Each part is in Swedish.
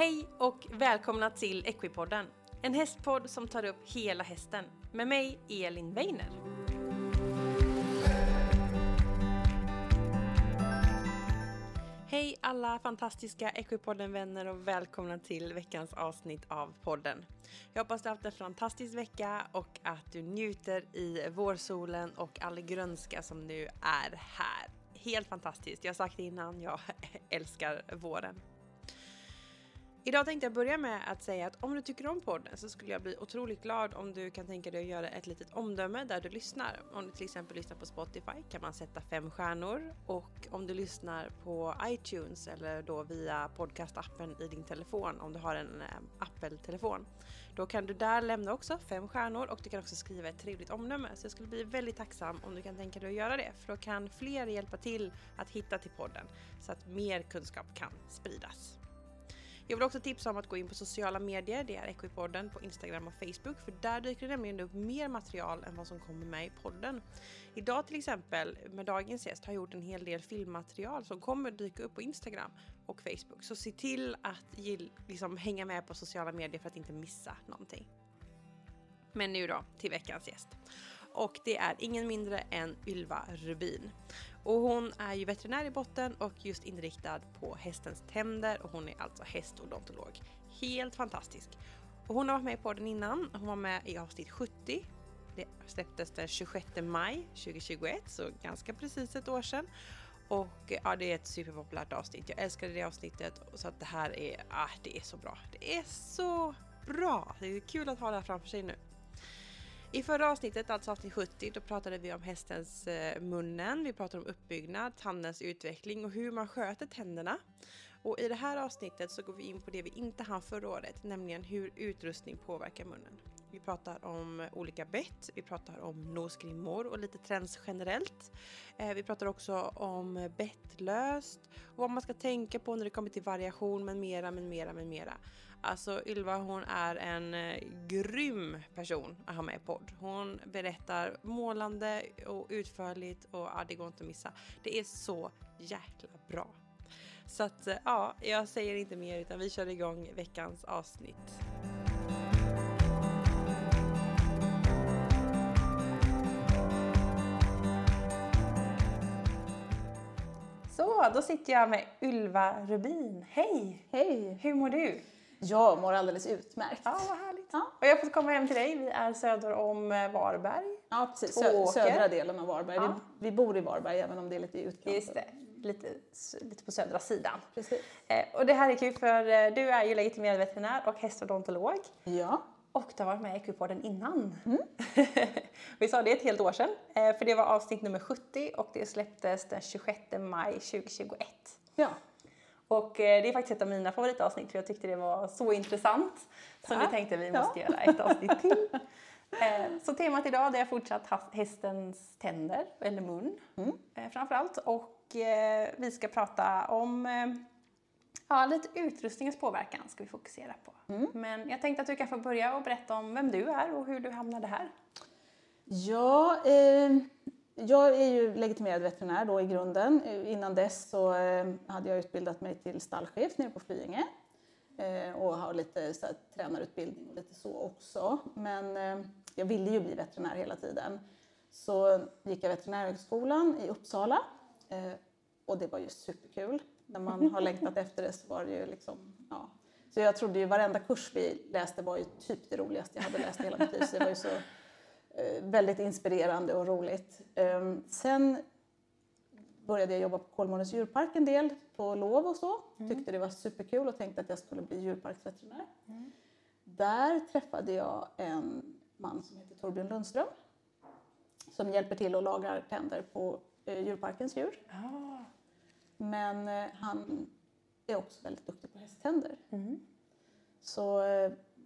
Hej och välkomna till Equipodden. En hästpodd som tar upp hela hästen. Med mig, Elin Weiner. Hej alla fantastiska Equipodden-vänner och välkomna till veckans avsnitt av podden. Jag hoppas du har haft en fantastisk vecka och att du njuter i vårsolen och all grönska som nu är här. Helt fantastiskt. Jag har sagt det innan, jag älskar våren. Idag tänkte jag börja med att säga att om du tycker om podden så skulle jag bli otroligt glad om du kan tänka dig att göra ett litet omdöme där du lyssnar. Om du till exempel lyssnar på Spotify kan man sätta fem stjärnor och om du lyssnar på iTunes eller då via podcastappen i din telefon om du har en eh, Apple-telefon. Då kan du där lämna också fem stjärnor och du kan också skriva ett trevligt omdöme. Så jag skulle bli väldigt tacksam om du kan tänka dig att göra det för då kan fler hjälpa till att hitta till podden så att mer kunskap kan spridas. Jag vill också tipsa om att gå in på sociala medier, det är Equipodden på Instagram och Facebook, för där dyker det nämligen upp mer material än vad som kommer med i podden. Idag till exempel, med dagens gäst, har jag gjort en hel del filmmaterial som kommer dyka upp på Instagram och Facebook. Så se till att liksom, hänga med på sociala medier för att inte missa någonting. Men nu då, till veckans gäst och det är ingen mindre än Ylva Rubin. Och hon är ju veterinär i botten och just inriktad på hästens tänder och hon är alltså hästodontolog. Helt fantastisk. Och hon har varit med på den innan. Hon var med i avsnitt 70. Det släpptes den 26 maj 2021, så ganska precis ett år sedan. Och ja, det är ett superpopulärt avsnitt. Jag älskade det avsnittet så att det här är, ah, det är så bra. Det är så bra! Det är kul att ha det här framför sig nu. I förra avsnittet, alltså avsnitt 70, då pratade vi om hästens eh, munnen, vi pratade om uppbyggnad, tandens utveckling och hur man sköter tänderna. Och i det här avsnittet så går vi in på det vi inte hann förra året, nämligen hur utrustning påverkar munnen. Vi pratar om olika bett, vi pratar om nosgrimmor och lite trends generellt. Eh, vi pratar också om bettlöst och vad man ska tänka på när det kommer till variation med mera, med mera, med mera. Alltså Ylva hon är en eh, grym person att ha med i podd. Hon berättar målande och utförligt och ja, det går inte att missa. Det är så jäkla bra. Så att eh, ja, jag säger inte mer utan vi kör igång veckans avsnitt. Så, då sitter jag med Ylva Rubin. Hej! Hej! Hur mår du? Jag mår alldeles utmärkt. Ja, vad härligt. Ja. Och jag har fått komma hem till dig. Vi är söder om eh, Varberg. Ja, precis. Sö södra delen av Varberg. Ja. Vi, vi, bor i Varberg även om det är lite i utkanten. Just det. Lite, lite på södra sidan. Precis. Eh, och det här är kul för eh, du är ju legitimerad veterinär och hästodontolog. Ja. Och du har varit med i Equipodden innan. Mm. vi sa det ett helt år sedan, eh, för det var avsnitt nummer 70 och det släpptes den 26 maj 2021. Ja. Och eh, det är faktiskt ett av mina favoritavsnitt för jag tyckte det var så intressant. Så vi tänkte vi måste ja. göra ett avsnitt till. Eh, så temat idag är fortsatt hästens tänder, eller mun mm. Framförallt. Och vi ska prata om ja, lite utrustningens påverkan ska vi fokusera på. Mm. Men jag tänkte att du kan få börja och berätta om vem du är och hur du hamnade här. Ja, eh, jag är ju legitimerad veterinär då i grunden. Innan dess så eh, hade jag utbildat mig till stallchef nere på Flyinge eh, och har lite så här, tränarutbildning och lite så också. Men eh, jag ville ju bli veterinär hela tiden. Så gick jag veterinärhögskolan i Uppsala och det var ju superkul. När man har längtat efter det så var det ju liksom, ja. Så jag trodde ju varenda kurs vi läste var ju typ det roligaste jag hade läst i hela mitt liv. Så det var ju så Eh, väldigt inspirerande och roligt. Ehm, sen började jag jobba på Kolmårdens djurpark en del på lov och så. Mm. Tyckte det var superkul och tänkte att jag skulle bli djurparksveterinär. Mm. Där träffade jag en man som heter Torbjörn Lundström som hjälper till och lagar tänder på eh, djurparkens djur. Ah. Men eh, han är också väldigt duktig på hästtänder. Mm. Så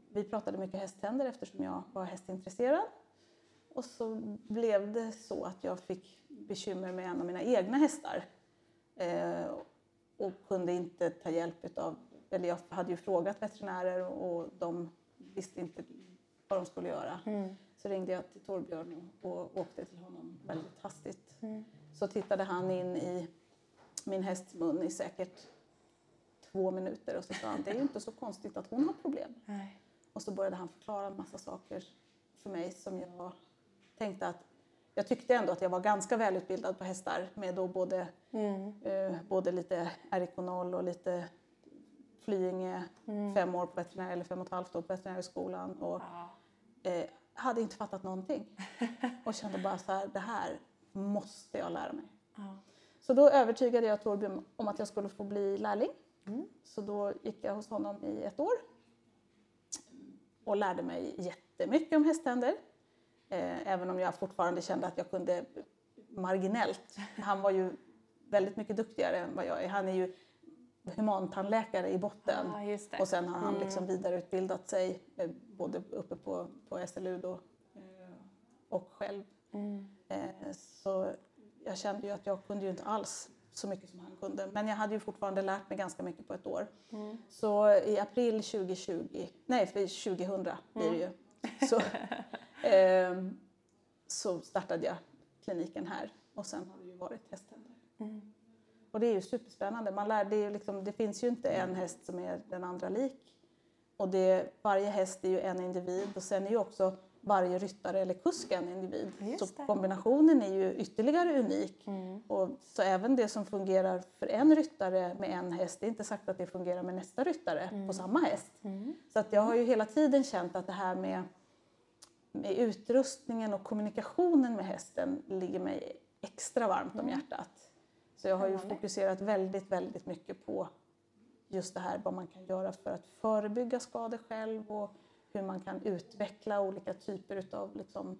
vi pratade mycket hästtänder eftersom jag var hästintresserad. Och så blev det så att jag fick bekymmer med en av mina egna hästar. Eh, och kunde inte ta hjälp av, eller jag hade ju frågat veterinärer och de visste inte vad de skulle göra. Mm. Så ringde jag till Torbjörn och åkte till honom väldigt hastigt. Mm. Så tittade han in i min hästs mun i säkert två minuter och så sa han det är ju inte så konstigt att hon har problem. Nej. Och så började han förklara en massa saker för mig som jag tänkte att jag tyckte ändå att jag var ganska välutbildad på hästar med då både, eh, både lite Erikonol och lite Flyinge, fem år på veterinär, eller fem och ett halvt år på veterinärhögskolan. Och, Ja. eh, hade inte fattat någonting. Och kände bara så här, det här måste jag lära mig. Ja. Så då övertygade jag Torbjörn om att jag skulle få bli lärling. Så då gick jag hos honom i ett år och lärde mig jättemycket om hästtänder. Eh, även om jag fortfarande kände att jag kunde marginellt. Han var ju väldigt mycket duktigare än vad jag är. Han är ju humantandläkare i botten. Det. Och sen har han liksom vidareutbildat sig eh, både uppe på, på SLU då, eh, och själv. Eh, Så jag kände ju att jag kunde ju inte alls så mycket som han kunde. Men jag hade ju fortfarande lärt mig ganska mycket på ett år. Så i april 2020, nej för 2000 blir det ju, så, ehm, så startade jag kliniken här. Och sen har det ju varit hästtänder. Och det är ju superspännande. Man lär, det, liksom, det finns ju inte en häst som är den andra lik. Och det, varje häst är ju en individ och sen är ju också varje ryttare eller kusk en individ. Just så det. Mm. kombinationen är ju ytterligare unik. Och så även det som fungerar för en ryttare med en häst, det är inte sagt att det fungerar med nästa ryttare Mm. på samma häst. Så att jag har ju hela tiden känt att det här med, med utrustningen och kommunikationen med hästen ligger mig extra varmt om hjärtat. Så jag har ju fokuserat väldigt, väldigt mycket på just det här vad man kan göra för att förebygga skador själv och hur man kan utveckla olika typer utav liksom,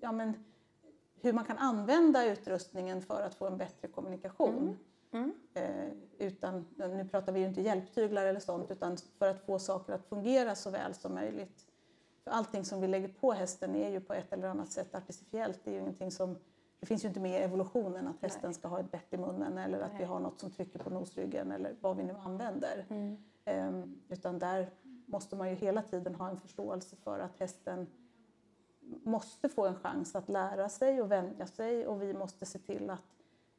ja men hur man kan använda utrustningen för att få en bättre kommunikation. Eh, utan, nu pratar vi ju inte hjälptyglar eller sånt, utan för att få saker att fungera så väl som möjligt. För allting som vi lägger på hästen är ju på ett eller annat sätt artificiellt. Det, är ju ingenting som, det finns ju inte med i evolutionen att hästen ska ha ett bett i munnen eller att vi har något som trycker på nosryggen eller vad vi nu använder. Ehm, utan där måste man ju hela tiden ha en förståelse för att hästen måste få en chans att lära sig och vänja sig och vi måste se till att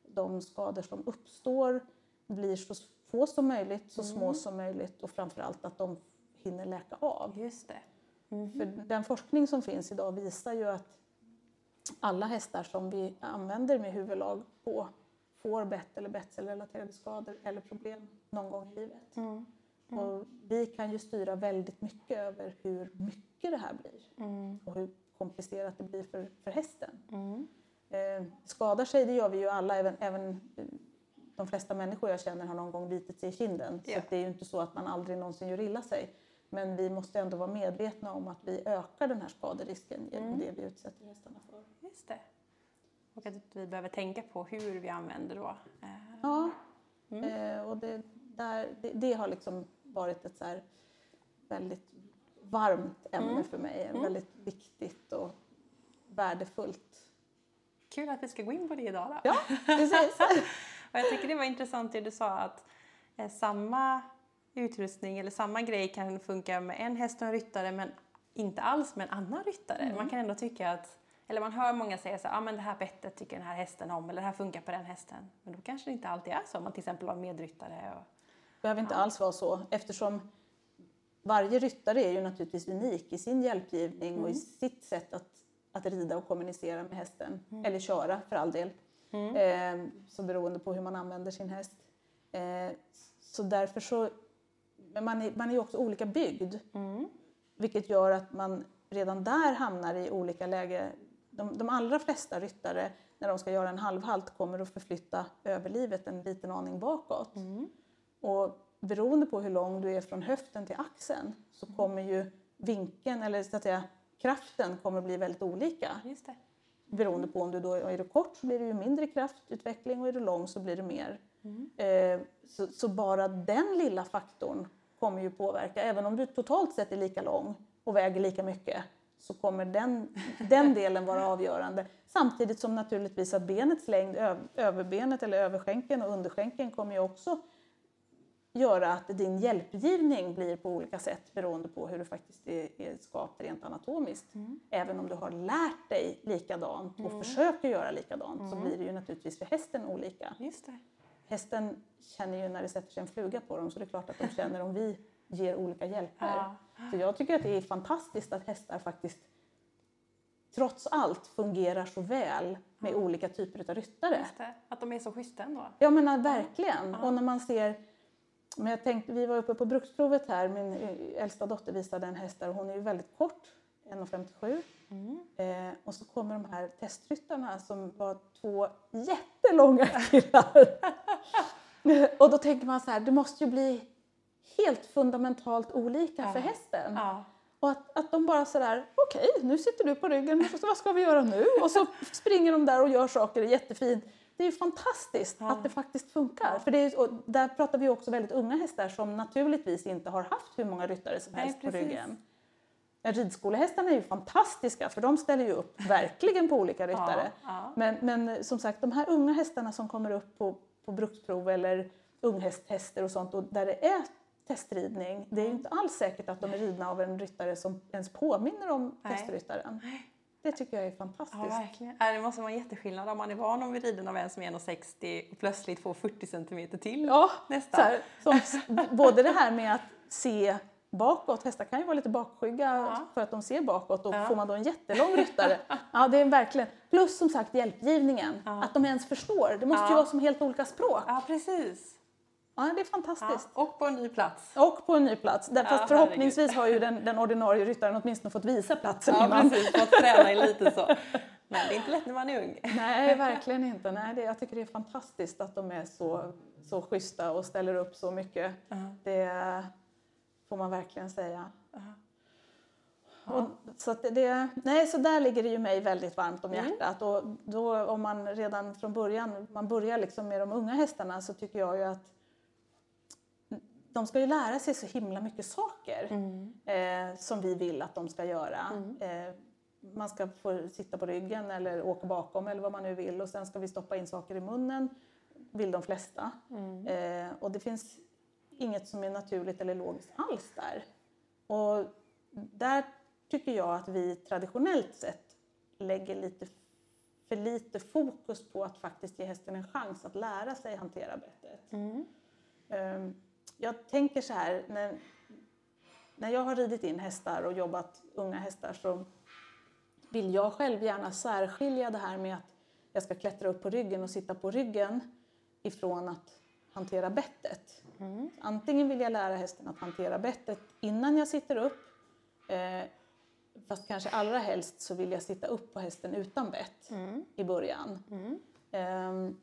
de skador som uppstår blir så få som möjligt, så små som möjligt och framförallt att de hinner läka av. Just det. För den forskning som finns idag visar ju att alla hästar som vi använder med huvudlag på får bett eller betselrelaterade skador eller problem någon gång i livet. Och vi kan ju styra väldigt mycket över hur mycket det här blir och hur komplicerat det blir för, för hästen. Eh, skadar sig, det gör vi ju alla, även, även eh, de flesta människor jag känner har någon gång bitit sig i kinden. Så Ja. att det är ju inte så att man aldrig någonsin gör illa sig. Men vi måste ändå vara medvetna om att vi ökar den här skaderisken genom det vi utsätter hästarna för. Just det. Och att vi behöver tänka på hur vi använder då. eh, Ja, eh, och det, där, det, det har liksom varit ett så väldigt varmt ämne för mig. Väldigt viktigt och värdefullt. Kul att vi ska gå in på det idag då. Ja, precis. Och jag tycker det var intressant det du sa att eh, samma utrustning eller samma grej kan funka med en häst och en ryttare men inte alls med en annan ryttare. Man kan ändå tycka att, eller man hör många säga så här, ah, men det här bettet tycker den här hästen om eller det här funkar på den hästen. Men då kanske det inte alltid är så om man till exempel har medryttare. Och, behöver inte alls vara så eftersom varje ryttare är ju naturligtvis unik i sin hjälpgivning och i sitt sätt att, att rida och kommunicera med hästen. Eller köra för all del. Eh, så beroende på hur man använder sin häst. Eh, så därför så, men man är, man är ju också olika byggd. Vilket gör att man redan där hamnar i olika läge. De, de allra flesta ryttare när de ska göra en halvhalt kommer att förflytta överlivet en liten aning bakåt. Och beroende på hur lång du är från höften till axeln så kommer ju vinkeln, eller så att säga kraften, kommer bli väldigt olika. just det. Beroende på om du då är du kort så blir det ju mindre kraftutveckling och är du lång så blir det mer. Eh, så, så bara den lilla faktorn kommer ju påverka. Även om du totalt sett är lika lång och väger lika mycket så kommer den, den delen vara avgörande. Samtidigt som naturligtvis att benets längd, öv, överbenet eller överskänken och underskänken kommer ju också göra att din hjälpgivning blir på olika sätt beroende på hur du faktiskt är, är skapt rent anatomiskt. Även om du har lärt dig likadant och försöker göra likadant så blir det ju naturligtvis för hästen olika. Just det. hästen känner ju när det sätter sig en fluga på dem så det är klart att de känner om vi ger olika hjälper. Ja. Så jag tycker att det är fantastiskt att hästar faktiskt trots allt fungerar så väl med olika typer av ryttare. Just det. Att de är så schyssta ändå. Jag menar verkligen. Ja. Och när man ser men jag tänkte, vi var uppe på bruksprovet här, min eh, äldsta dotter visade en häst där, hon är ju väldigt kort, 1,57. Mm. Eh, och så kommer de här testryttarna som var två jättelånga killar. och då tänker man så här, det måste ju bli helt fundamentalt olika Ja. för hästen. Ja. Och att, att de bara sådär, okej nu sitter du på ryggen, vad ska vi göra nu? Och så springer de där och gör saker, jättefint. Det är ju fantastiskt Ja. att det faktiskt funkar. Ja. För det är, och där pratar vi också väldigt unga hästar som naturligtvis inte har haft hur många ryttare som Nej, helst på precis. ryggen. Ja, Ridskolehästarna är ju fantastiska för de ställer ju upp verkligen på olika ryttare. Ja. Men, men som sagt, de här unga hästarna som kommer upp på, på bruksprov eller unghästtester och sånt och där det är testridning, det är ju inte alls säkert att de är ridna av en ryttare som ens påminner om Nej. testryttaren. Det tycker jag är Ja, fantastiskt. verkligen. Ja, Det måste vara en jätteskillnad om man är van bli riden av en som är 1,60 och plötsligt får 40 centimeter till. Ja, Nästa. så här, som, både det här med att se bakåt, hästar kan ju vara lite bakskygga Ja. för att de ser bakåt och Ja. får man då en jättelång ryttare, ja det är verkligen, plus som sagt hjälpgivningen, Ja. att de ens förstår, det måste ju Ja. vara som helt olika språk. Ja, precis. Ja, det är Ja. fantastiskt. Och på en ny plats. Och på en ny plats. Där, Ja, fast förhoppningsvis har ju den, den ordinarie ryttaren åtminstone fått visa platsen Ja, innan. precis. Fått träna i lite så. Men det är inte lätt när man är ung. Nej, verkligen inte. Nej, det, jag tycker det är fantastiskt att de är så, så schyssta och ställer upp så mycket. Ja. Det får man verkligen säga. Ja. Och, så, det, nej, så där ligger det ju mig väldigt varmt om Mm. hjärtat. Och då, om man redan från början man börjar liksom med de unga hästarna så tycker jag ju att de ska ju lära sig så himla mycket saker Mm. eh, som vi vill att de ska göra. Eh, man ska få sitta på ryggen eller åka bakom eller vad man nu vill och sen ska vi stoppa in saker i munnen, vill de flesta. Mm. Eh, och det finns inget som är naturligt eller logiskt alls där. Och där tycker jag att vi traditionellt sett lägger lite för lite fokus på att faktiskt ge hästen en chans att lära sig hantera bettet. Mm. Jag tänker så här, när, när jag har ridit in hästar och jobbat unga hästar så vill jag själv gärna särskilja det här med att jag ska klättra upp på ryggen och sitta på ryggen ifrån att hantera bettet. Mm. Antingen vill jag lära hästen att hantera bettet innan jag sitter upp eh, fast kanske allra helst så vill jag sitta upp på hästen utan bett Mm. i början. Mm. Ehm,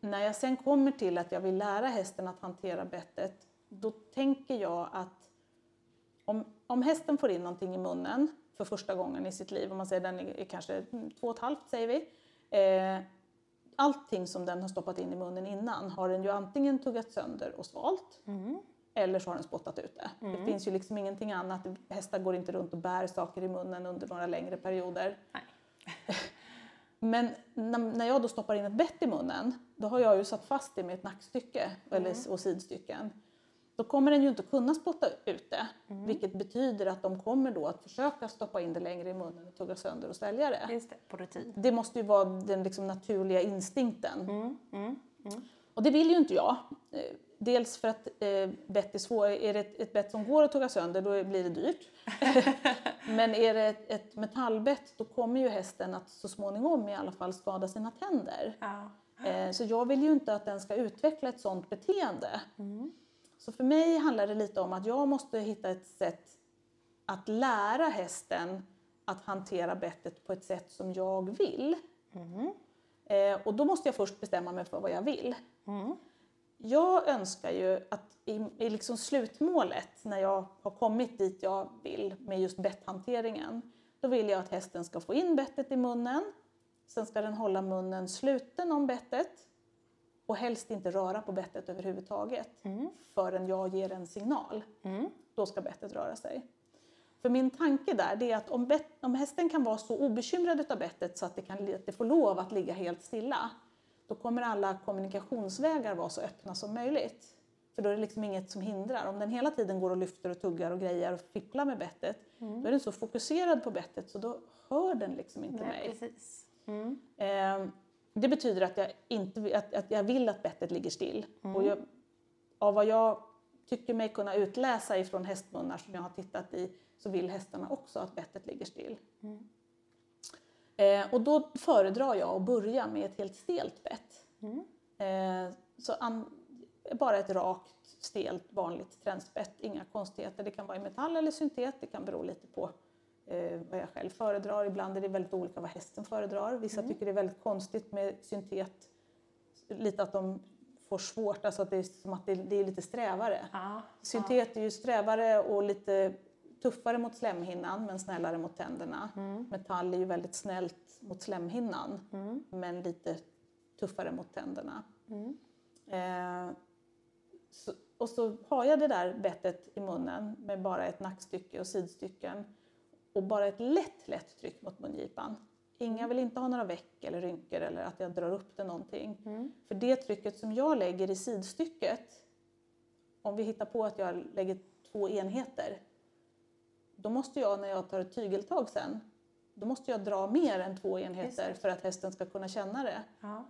när jag sen kommer till att jag vill lära hästen att hantera bettet, då tänker jag att om, om hästen får in någonting i munnen för första gången i sitt liv, om man säger den är, kanske mm, två och ett halvt säger vi, eh, allting som den har stoppat in i munnen innan har den ju antingen tuggat sönder och svalt Mm. eller så har den spottat ut det. Det finns ju liksom ingenting annat. Hästar går inte runt och bär saker i munnen under några längre perioder. Nej. Men när, jag då stoppar in ett bett i munnen, då har jag ju satt fast det med ett nackstycke eller, och sidstycken. Då kommer den ju inte kunna spotta ut det, vilket betyder att de kommer då att försöka stoppa in det längre i munnen och tugga sönder och svälja det. Just det, på rutin. Det måste ju vara den liksom naturliga instinkten. Mm. Mm. Mm. Och det vill ju inte jag. Eh, Dels för att eh, bett är svår. Är det ett, ett bett som går att tugga sönder då blir det dyrt. Men är det ett, ett metallbett då kommer ju hästen att så småningom i alla fall skada sina tänder. Ja. Eh, så jag vill ju inte att den ska utveckla ett sådant beteende. Mm. Så för mig handlar det lite om att jag måste hitta ett sätt att lära hästen att hantera bettet på ett sätt som jag vill. Mm. Eh, och då måste jag först bestämma mig för vad jag vill. Mm. Jag önskar ju att i, i liksom slutmålet, när jag har kommit dit jag vill med just betthanteringen, då vill jag att hästen ska få in bettet i munnen. Sen ska den hålla munnen sluten om bettet och helst inte röra på bettet överhuvudtaget Mm. förrän jag ger en signal. Mm. Då ska bettet röra sig. För min tanke där är att om, bet, om hästen kan vara så obekymrad av bettet så att det, kan, att det får lov att ligga helt stilla, då kommer alla kommunikationsvägar vara så öppna som möjligt. För då är det liksom inget som hindrar. Om den hela tiden går och lyfter och tuggar och grejer och fipplar med bettet, då är den så fokuserad på bettet så då hör den liksom inte Nej, mig. precis. Mm. Ehm, Det betyder att jag, inte, att, att jag vill att bettet ligger still. Och jag, av vad jag tycker mig kunna utläsa ifrån hästmunnar som jag har tittat i så vill hästarna också att bettet ligger still. Eh, och då föredrar jag att börja med ett helt stelt bett. Eh, så an, bara ett rakt, stelt, vanligt tränsbett, inga konstigheter. Det kan vara i metall eller syntet, det kan bero lite på eh, vad jag själv föredrar. Ibland är det väldigt olika vad hästen föredrar. Vissa tycker det är väldigt konstigt med syntet, lite att de får svårt, alltså att det är som att det, det är lite strävare. Ja. Syntet är ju strävare och lite tuffare mot slemhinnan men snällare mot tänderna. Metall är ju väldigt snällt mot slemhinnan men lite tuffare mot tänderna. Eh, så, och så har jag det där bettet i munnen med bara ett nackstycke och sidstycken och bara ett lätt, lätt tryck mot mungipan. Inga vill inte ha några veck eller rynkor eller att jag drar upp det någonting. För det trycket som jag lägger i sidstycket, om vi hittar på att jag lägger två enheter, då måste jag när jag tar ett tygeltag sen, då måste jag dra mer än två enheter för att hästen ska kunna känna det. Ja.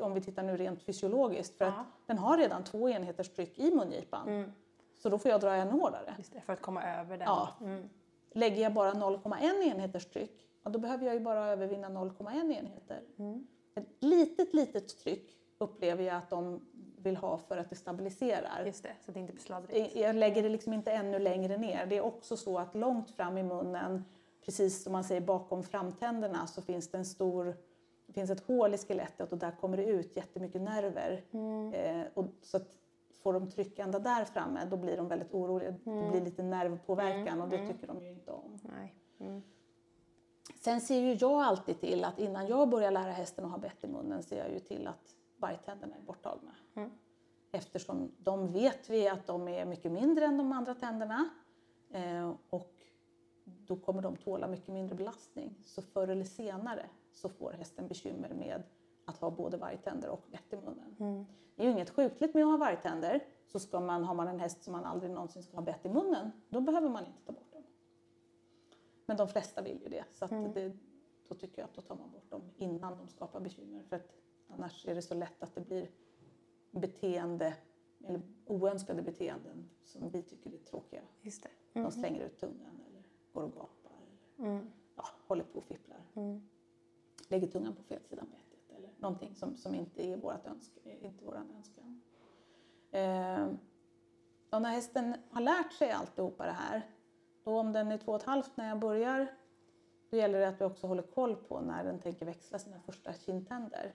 Om vi tittar nu rent fysiologiskt, för Ja. att den har redan två enheters tryck i mungipan. Så då får jag dra ännu hårdare. Just det, för att komma över den. Ja. Lägger jag bara 0,1 enheters tryck, ja, då behöver jag ju bara övervinna 0,1 enheter. Ett litet, litet tryck upplever jag att de vill ha för att det stabiliserar. Just det, så det inte blir sladdrigt. Jag lägger det liksom inte ännu längre ner. Det är också så att långt fram i munnen, precis som man säger bakom framtänderna, så finns det en stor det finns ett hål i skelettet och där kommer det ut jättemycket nerver. Eh, och så att får de tryck ända där framme, då blir de väldigt oroliga. Det blir lite nervpåverkan och det tycker de ju inte om. Mm. Sen ser ju jag alltid till att innan jag börjar lära hästen att ha bett i munnen ser jag ju till att bajtänderna är borttagna. Eftersom de vet vi att de är mycket mindre än de andra tänderna. Eh, och då kommer de tåla mycket mindre belastning. Så förr eller senare så får hästen bekymmer med att ha både vargtänder och bett i munnen. Det är ju inget sjukligt med att ha vargtänder. Så ska man, har man en häst som man aldrig någonsin ska ha bett i munnen, då behöver man inte ta bort dem. Men de flesta vill ju det. Så att det, då tycker jag att då tar man bort dem innan de skapar bekymmer. För att annars är det så lätt att det blir beteende, eller oönskade beteenden som vi tycker är tråkiga. Just det. De slänger ut tungan eller går och gapar eller ja, håller på och fipplar. Lägger tungan på fel sida eller någonting som, som inte är vårat önsk, inte våran önskan. Eh, och när hästen har lärt sig alltihopa det här, då om den är två och ett halvt när jag börjar, då gäller det att vi också håller koll på när den tänker växla sina första kindtänder.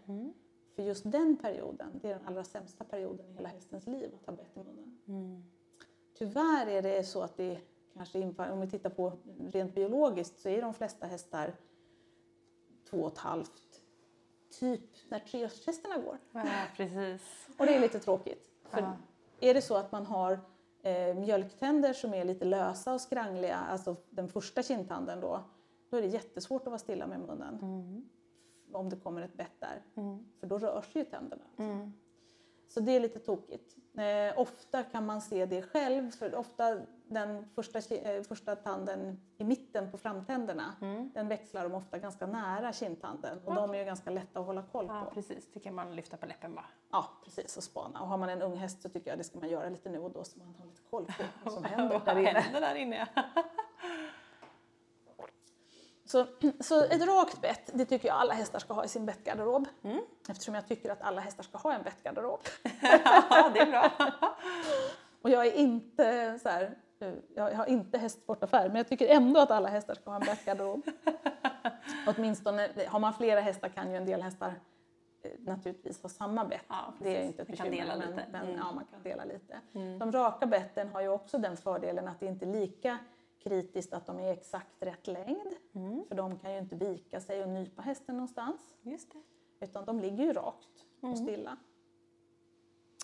För just den perioden, det är den allra sämsta perioden i hela hästens liv att ha bett i munnen. Tyvärr är det så att det kanske om vi tittar på rent biologiskt så är de flesta hästar två och ett halvt, typ när treårstesterna går. Ja, precis. Och det är lite tråkigt. För Ja. är det så att man har eh, mjölktänder som är lite lösa och skrangliga, alltså den första kindtanden då, då är det jättesvårt att vara stilla med munnen. Om det kommer ett bett där. För då rör sig ju tänderna. Så det är lite tokigt. Eh, ofta kan man se det själv, för ofta den första, eh, första tanden i mitten på framtänderna, den växlar de ofta ganska nära kindtanden. Och de är ju ganska lätta att hålla koll på. Ja, precis. Tycker man lyfta på läppen bara. Ja, precis. Och spana. Och har man en ung häst så tycker jag det ska man göra lite nu och då så man har lite koll på vad som händer där inne. händer där inne? Så, så ett rakt bett, det tycker jag alla hästar ska ha i sin bettgarderob. Eftersom jag tycker att alla hästar ska ha en bettgarderob. ja, det är bra. Och jag är inte så här, jag har inte hästsportaffär, men jag tycker ändå att alla hästar ska ha en bettgarderob. Åtminstone, har man flera hästar kan ju en del hästar eh, naturligtvis ha samma bett. Ja, det är inte ett Man kan bekymmer, dela men, lite. men Mm. ja, man kan dela lite. De raka betten har ju också den fördelen att det inte är lika kritiskt att de är exakt rätt längd. För de kan ju inte vika sig och nypa hästen någonstans. Just det. Utan de ligger ju rakt och stilla.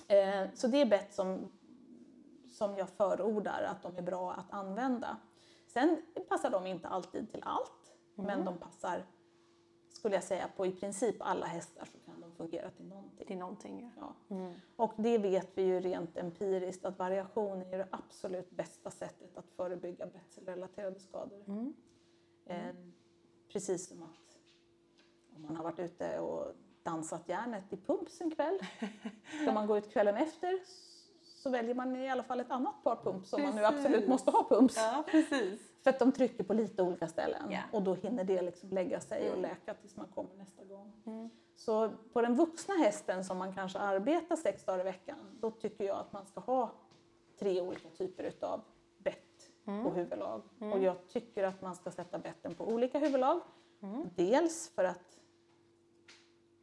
Eh, så det är bett som, som jag förordar att de är bra att använda. Sen passar de inte alltid till allt, men de passar, skulle jag säga, på i princip alla hästar så kan de fungera till någonting. Är någonting. Ja. Ja. Och det vet vi ju rent empiriskt att variation är det absolut bästa sättet att förebygga betselrelaterade skador. Eh, precis som att om man har varit ute och dansat järnet i pumps en kväll. Ska man gå ut kvällen efter så väljer man i alla fall ett annat par pumps om man nu absolut måste ha pumps. Ja, precis. För att de trycker på lite olika ställen Ja. och då hinner det liksom lägga sig och Mm. läka tills man kommer nästa gång. Så på den vuxna hästen som man kanske arbetar sex dagar i veckan, då tycker jag att man ska ha tre olika typer utav bett Mm. och huvudlag. Och jag tycker att man ska sätta betten på olika huvudlag. Mm. Dels för att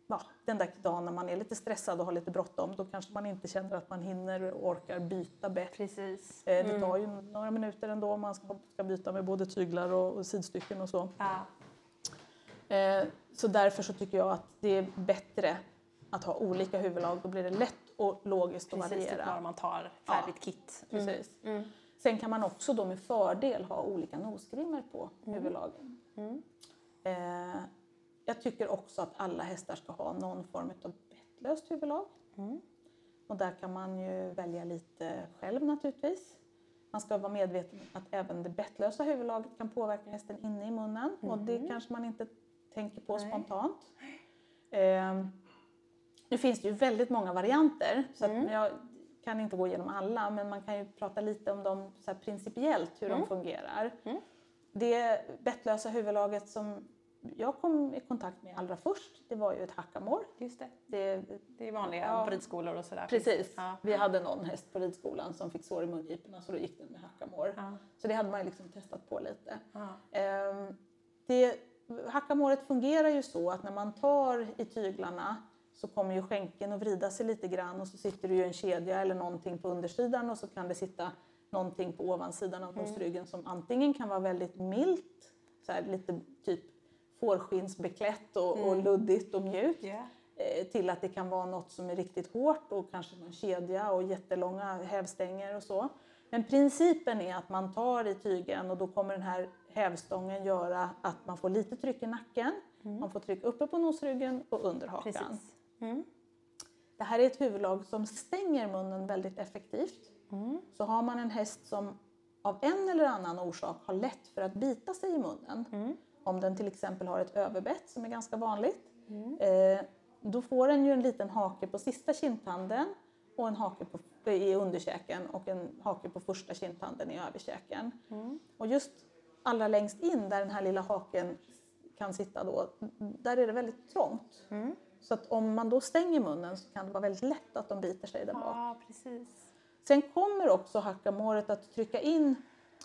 ja, den där dagen när man är lite stressad och har lite bråttom, då kanske man inte känner att man hinner och orkar byta bett. Precis. Eh, Det tar ju några minuter ändå om man ska, ska byta med både tyglar och, och sidstycken och så. Ja. Eh, Så därför så tycker jag att det är bättre att ha olika huvudlag. Då blir det lätt och logiskt att Precis, är bara variera. man tar färdigt kit. Precis. Mm. Sen kan man också då med fördel ha olika nosgrimmor på Mm. huvudlagen. Eh, Jag tycker också att alla hästar ska ha någon form av bettlöst huvudlag. Mm. Och där kan man ju välja lite själv naturligtvis. Man ska vara medveten om att även det bettlösa huvudlaget kan påverka hästen inne i munnen och det kanske man inte tänker på Mm. Nej. spontant. Eh, nu finns det ju väldigt många varianter så Mm. jag kan inte gå igenom alla men man kan ju prata lite om dem så principiellt hur de fungerar. Mm. Det bettlösa huvudlaget som jag kom i kontakt med allra först det var ju ett hackamore. Just det. Det, Det är vanliga Ja. på ridskolor och sådär. Precis. Ja. Vi hade någon häst på ridskolan som fick sår i mungiporna så då gick den med hackamore. Ja. Så det hade man ju liksom testat på lite. Ehm, det, hackamåret fungerar ju så att när man tar i tyglarna så kommer ju skänken att vrida sig lite grann och så sitter det ju en kedja eller någonting på undersidan och så kan det sitta någonting på ovansidan av bröstryggen som antingen kan vara väldigt milt, så här lite typ fårskinnsbeklätt och, och luddigt och mjukt eh, till att det kan vara något som är riktigt hårt och kanske någon kedja och jättelånga hävstänger och så. Men principen är att man tar i tygen och då kommer den här hävstången göra att man får lite tryck i nacken, man får tryck uppe på nosryggen och under hakan. Mm. Det här är ett huvudlag som stänger munnen väldigt effektivt. Så har man en häst som av en eller annan orsak har lätt för att bita sig i munnen, om den till exempel har ett överbett som är ganska vanligt, eh, då får den ju en liten hake på sista kindtanden och en hake på, i underkäken och en hake på första kindtanden i överkäken. Och just allra längst in där den här lilla haken kan sitta då, där är det väldigt trångt. Så att om man då stänger munnen så kan det vara väldigt lätt att de biter sig där bak. Ja, precis. Sen kommer också hackamåret att trycka in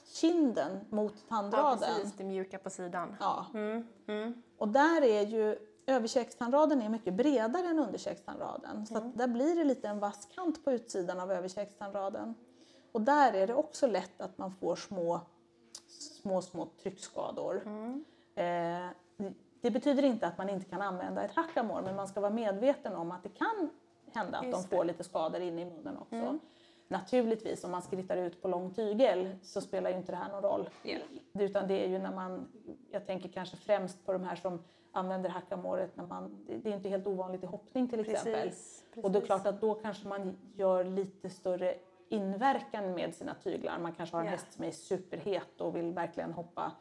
kinden mot Ja, tandraden. precis. Det mjuka på sidan. Ja. Mm. Mm. Och där är ju överkäkstandraden är mycket bredare än underkäkstandraden. Så att där blir det lite en vass kant på utsidan av överkäkstandraden. Och där är det också lätt att man får små, små, små tryckskador. Eh, det betyder inte att man inte kan använda ett hackamore men man ska vara medveten om att det kan hända att Just de får lite skador inne i munnen också. Naturligtvis om man skrittar ut på lång tygel så spelar ju inte det här någon roll. Ja. Utan det är ju när man, jag tänker kanske främst på de här som använder hackamåret när man, det är inte helt ovanligt i hoppning till exempel. Precis. Och det är precis. klart att då kanske man gör lite större inverkan med sina tyglar. Man kanske har en Ja. häst som är superhet och vill verkligen hoppa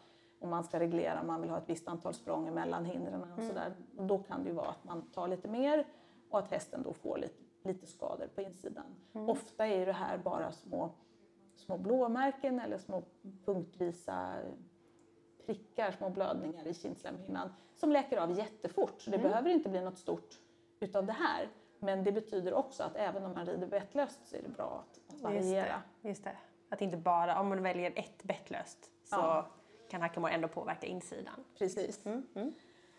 och man ska reglera, man vill ha ett visst antal språng emellan hindren och sådär. Och då kan det ju vara att man tar lite mer och att hästen då får lite, lite skador på insidan. Ofta är det här bara små, små blåmärken eller små punktvisa prickar, små blödningar i kindslemhinnan som läker av jättefort. Så det behöver inte bli något stort utav det här. Men det betyder också att även om man rider bettlöst så är det bra att, att Just variera. det. Just det. Att inte bara, om man väljer ett bettlöst så Ja. kan hackamore ändå påverka insidan. Precis. Mm. Mm.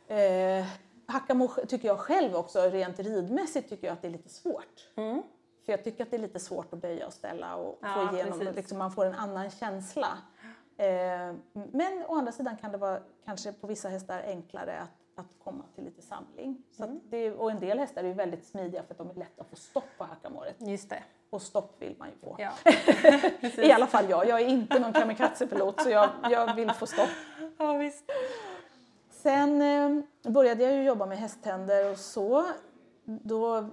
Eh, Hackamo tycker jag själv också, rent ridmässigt tycker jag att det är lite svårt. Mm. För jag tycker att det är lite svårt att böja och ställa och Ja, få igenom, liksom, man får en annan känsla. Eh, men å andra sidan kan det vara kanske på vissa hästar enklare att, att komma till lite samling. Så Mm. det, och en del hästar är ju väldigt smidiga för att de är lätta att få stopp på hackamåret. Just det. Och stopp vill man ju få. Ja. I alla fall jag, jag är inte någon kamikazepilot så jag, jag vill få stopp. ja, visst. Sen eh, började jag ju jobba med hästtänder och så. Då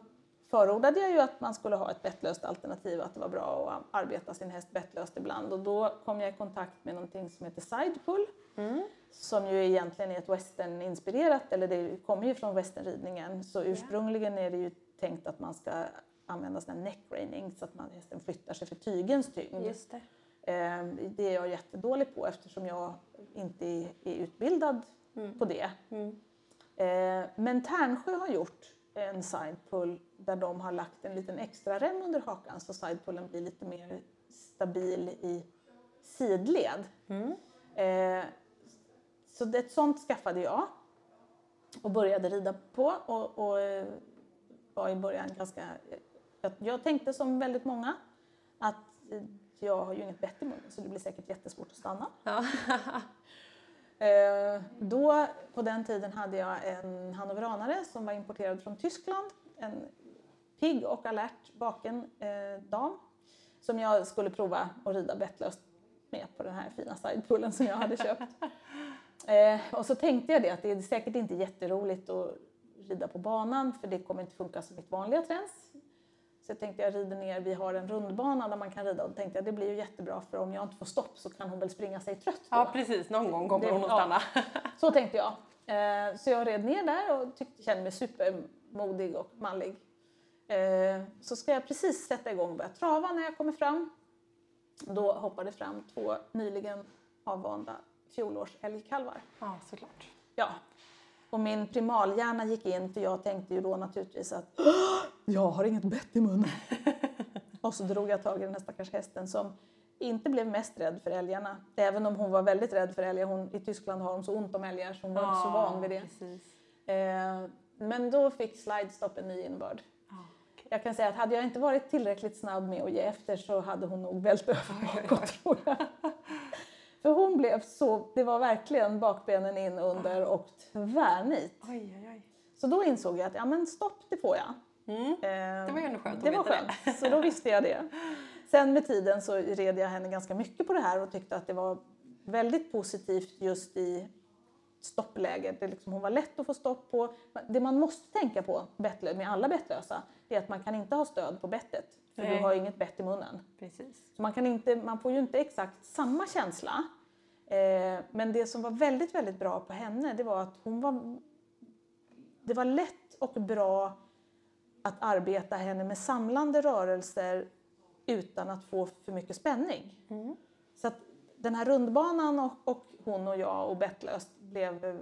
förordade jag ju att man skulle ha ett bettlöst alternativ, att det var bra att arbeta sin häst bettlöst ibland. Och då kom jag i kontakt med någonting som heter sidepull. Som ju egentligen är ett western-inspirerat, eller det kommer ju från westernridningen. Så ursprungligen är det ju tänkt att man ska använda sån här neck reining så att man, hästen flyttar sig för tygens tyngd. Just det. Eh, Det är jag jättedålig på eftersom jag inte är är utbildad på det. Eh, Men Tärnsjö har gjort en sidepull där de har lagt en liten extra rem under hakan så sidepullen blir lite mer stabil i sidled. Eh, Så ett sånt skaffade jag och började rida på och, och eh, var i början ganska... Jag, jag tänkte som väldigt många att jag har ju inget bett i munnen så det blir säkert jättesvårt att stanna. Ja. Eh, då, på den tiden hade jag en hannoveranare som var importerad från Tyskland. En pigg och alert vaken eh, dam som jag skulle prova att rida bettlöst med på den här fina sidepullen som jag hade köpt. Eh, och så tänkte jag det att det är säkert inte jätteroligt att rida på banan för det kommer inte funka som mitt vanliga träns. Så jag tänkte jag rider ner, vi har en rundbana där man kan rida och då tänkte jag det blir ju jättebra för om jag inte får stopp så kan hon väl springa sig trött då. ja, precis. Någon gång kommer Det- hon att ja. stanna. Så tänkte jag. Eh, så jag red ner där och tyckte, kände mig supermodig och mallig. Eh, så ska jag precis sätta igång och börja trava när jag kommer fram. Då hoppade fram två nyligen avvanda fjolårsälgkalvar. Ja, såklart. Ja. Och min primalhjärna gick in för jag tänkte ju då naturligtvis att jag har inget bett i munnen. och så drog jag tag i den här stackars hästen som inte blev mest rädd för älgarna. Även om hon var väldigt rädd för älgar. Hon, I Tyskland har de så ont om älgar så hon var inte så van vid det. Eh, men då fick slidestop en ny innebörd. Okej. Jag kan säga att hade jag inte varit tillräckligt snabb med att ge efter så hade hon nog vält över bakåt tror jag. För hon blev så, det var verkligen bakbenen in under och tvärnit. Oj, oj, oj. Så då insåg jag att ja men stopp det får jag. Mm. Eh, Det var ju ändå skönt att Det var veta det. skönt, så då visste jag det. Sen med tiden så red jag henne ganska mycket på det här och tyckte att det var väldigt positivt just i stoppläget. Det liksom, hon var lätt att få stopp på. Det man måste tänka på med alla bettlösa är att man kan inte ha stöd på bettet. För Nej. du har inget bett i munnen. Precis. Så man, kan inte, man får ju inte exakt samma känsla. Eh, men det som var väldigt, väldigt bra på henne det var att hon var... Det var lätt och bra att arbeta henne med samlande rörelser utan att få för mycket spänning. Så att den här rundbanan och, och hon och jag och bettlöst blev eh,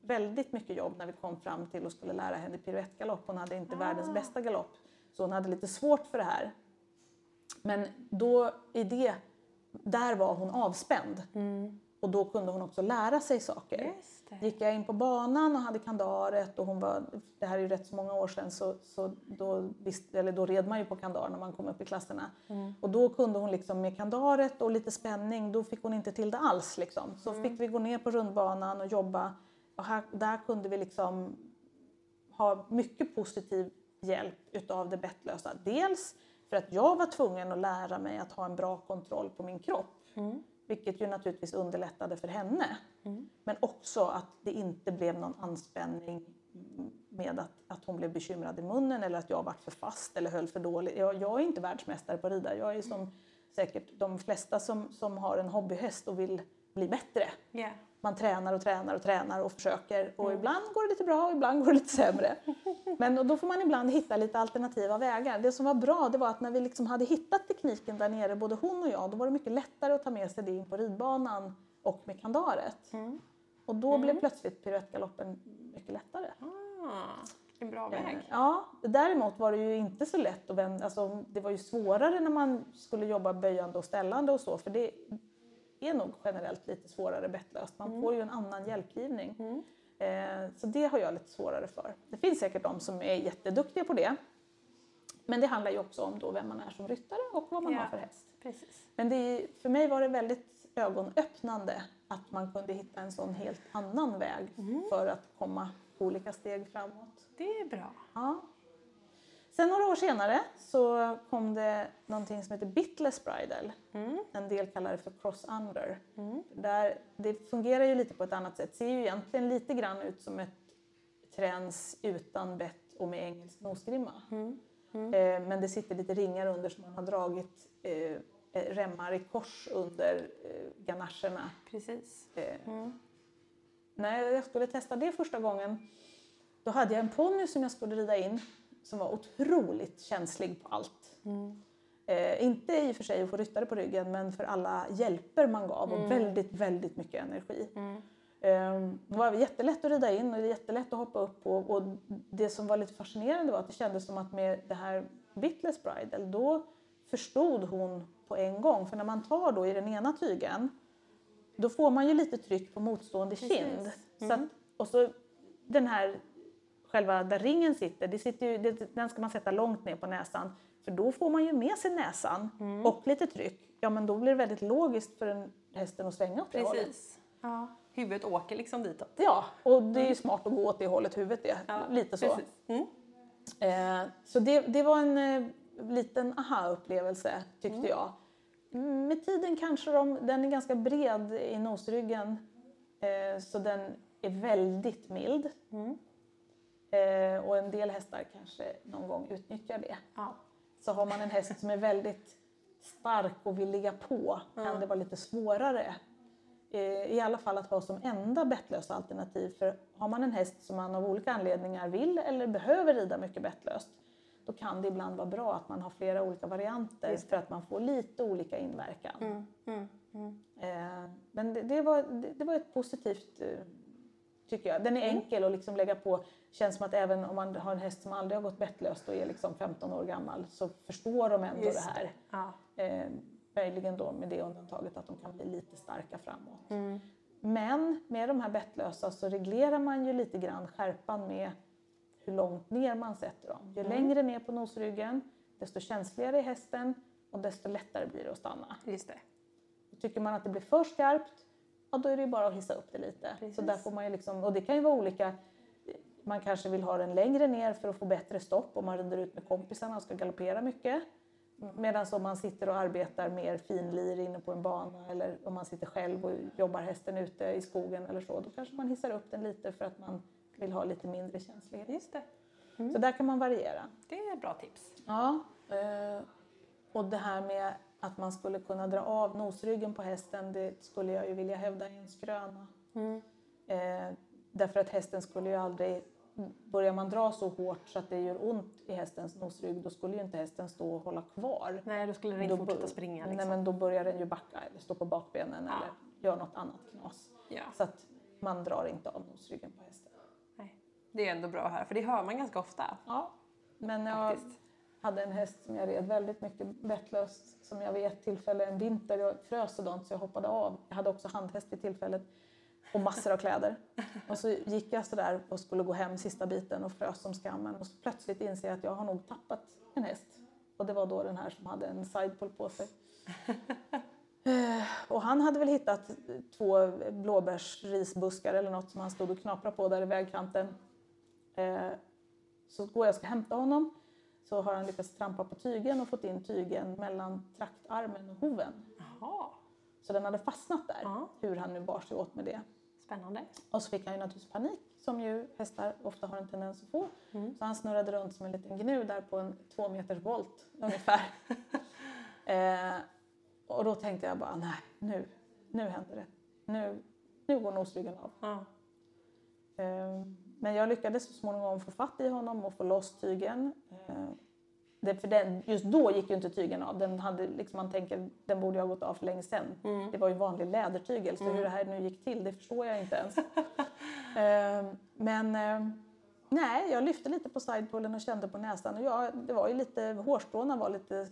väldigt mycket jobb när vi kom fram till och skulle lära henne piruettgalopp. Hon hade inte världens bästa galopp så hon hade lite svårt för det här. Men då i det, där var hon avspänd. Och då kunde hon också lära sig saker. Gick jag in på banan och hade kandaret och hon var, det här är ju rätt så många år sedan så, så då, eller då red man ju på kandar när man kom upp i klasserna. Och då kunde hon liksom med kandaret och lite spänning, då fick hon inte till det alls liksom. Så fick vi gå ner på rundbanan och jobba och här, där kunde vi liksom ha mycket positiv hjälp utav det bettlösa. Dels för att jag var tvungen att lära mig att ha en bra kontroll på min kropp. Vilket ju naturligtvis underlättade för henne. Men också att det inte blev någon anspänning med att, att hon blev bekymrad i munnen eller att jag var för fast eller höll för dåligt. Jag, jag är inte världsmästare på att rida. Jag är som säkert de flesta som, som har en hobbyhäst och vill bli bättre. Ja. Man tränar och tränar och tränar och försöker och ibland går det lite bra och ibland går det lite sämre. Men då får man ibland hitta lite alternativa vägar. Det som var bra det var att när vi liksom hade hittat tekniken där nere, både hon och jag, då var det mycket lättare att ta med sig det in på ridbanan och med kandaret. Och då blev plötsligt piruettgaloppen mycket lättare. Ah, en bra Eh, väg. Ja, däremot var det ju inte så lätt att vända, alltså, det var ju svårare när man skulle jobba böjande och ställande och så för det är nog generellt lite svårare bettlöst. Man får ju en annan hjälpgivning. Eh, så det har jag lite svårare för. Det finns säkert de som är jätteduktiga på det. Men det handlar ju också om då vem man är som ryttare och vad man Ja. har för häst. Precis. Men det, för mig var det väldigt ögonöppnande att man kunde hitta en sån helt annan väg för att komma olika steg framåt. Det är bra. Ja. Sen några år senare så kom det någonting som heter Bitless Bridle. En del kallar det för cross-under. Där det fungerar ju lite på ett annat sätt. ser ju egentligen lite grann ut som ett träns utan bett och med engelsk nosgrimma. Eh, men det sitter lite ringar under så man har dragit eh, remmar i kors under eh, ganacherna. Precis. Eh, När jag skulle testa det första gången då hade jag en ponny som jag skulle rida in som var otroligt känslig på allt. Eh, inte i och för sig att få ryttare på ryggen men för alla hjälper man gav och väldigt, väldigt mycket energi. Eh, det var jättelätt att rida in och jättelätt att hoppa upp på. Och det som var lite fascinerande var att det kändes som att med det här Bitless Bridal då förstod hon på en gång. För när man tar då i den ena tygen då får man ju lite tryck på motstående kind. Så att, och så den här själva där ringen sitter, det sitter ju, det, den ska man sätta långt ner på näsan. För då får man ju med sig näsan och lite tryck. Ja men då blir det väldigt logiskt för en hästen att svänga åt det. Precis. Ja. Huvudet åker liksom ditåt. Ja, och det är ju smart att gå åt det hållet huvudet är. lite så. Precis. Mm. Eh, så det, det var en eh, liten aha-upplevelse tyckte jag. Mm, Med tiden kanske de, den är ganska bred i nosryggen eh, så den är väldigt mild. Eh, och en del hästar kanske någon gång utnyttjar det. Ja. Så har man en häst som är väldigt stark och vill ligga på kan det vara lite svårare. Eh, I alla fall att ha som enda bettlösa alternativ. För har man en häst som man av olika anledningar vill eller behöver rida mycket bettlöst då kan det ibland vara bra att man har flera olika varianter för att man får lite olika inverkan. Eh, Men det, det, var, det, det var ett positivt eh, tycker jag. Den är enkel att liksom lägga på. Känns som att även om man har en häst som aldrig har gått bettlöst och är liksom 15 år gammal så förstår de ändå Just det här. Ja. Eh, möjligen då med det undantaget att de kan bli lite starka framåt. Men med de här bettlösa så reglerar man ju lite grann skärpan med hur långt ner man sätter dem. Ju längre ner på nosryggen desto känsligare är hästen och desto lättare blir det att stanna. Just det. Tycker man att det blir för skarpt, ja då är det ju bara att hissa upp det lite. Precis. Så där får man ju liksom, och det kan ju vara olika. Man kanske vill ha den längre ner för att få bättre stopp om man rider ut med kompisarna och ska galoppera mycket. Medan om man sitter och arbetar mer finlir inne på en bana eller om man sitter själv och jobbar hästen ute i skogen eller så, då kanske man hissar upp den lite för att man vill ha lite mindre känslighet. Just det. Så där kan man variera. Det är ett bra tips. Ja, eh, och det här med att man skulle kunna dra av nosryggen på hästen, det skulle jag ju vilja hävda är en skröna. Eh, därför att hästen skulle ju aldrig, börjar man dra så hårt så att det gör ont i hästens nosrygg, då skulle ju inte hästen stå och hålla kvar. Nej, då skulle den inte fortsätta springa. Nej, Liksom. men då börjar den ju backa eller stå på bakbenen eller gör något annat knas. Ja. Så att man drar inte av nosryggen på hästen. Nej. Det är ändå bra att höra, för det hör man ganska ofta. Ja, men jag Faktiskt. Hade en häst som jag red väldigt mycket bettlöst som jag vid ett tillfälle en vinter, jag frös sådant så jag hoppade av. Jag hade också handhäst vid tillfället och massor av kläder. Och så gick jag sådär och skulle gå hem sista biten och frös som skammen och så plötsligt inser jag att jag har nog tappat en häst. Och det var då den här som hade en sidepull på sig. Eh, Och han hade väl hittat två blåbärsrisbuskar eller något som han stod och knaprade på där i vägkanten. Eh, Så går jag och ska hämta honom så har han lyckats trampa på tygen och fått in tygen mellan traktarmen och hoven. Jaha, Så den hade fastnat där, Ja. hur han nu bar sig åt med det. spännande. Och så fick han ju naturligtvis panik, som ju hästar ofta har en tendens att få. Så han snurrade runt som en liten gnu där på en två meters volt ungefär. eh, och då tänkte jag bara, nej, nu, nu händer det. Nu, nu går nosryggen av. Ja. Eh, Men jag lyckades så småningom få fatt i honom och få loss tygen. Eh, Det, för den, just då gick ju inte tygen av. Den, hade, liksom, man tänker den borde ha gått av för länge sedan. Det var ju vanlig lädertygel så hur det här nu gick till det förstår jag inte ens. Eh, Men eh, nej, jag lyfte lite på sidepullen och kände på näsan. Och ja, det var ju lite, hårstråna var lite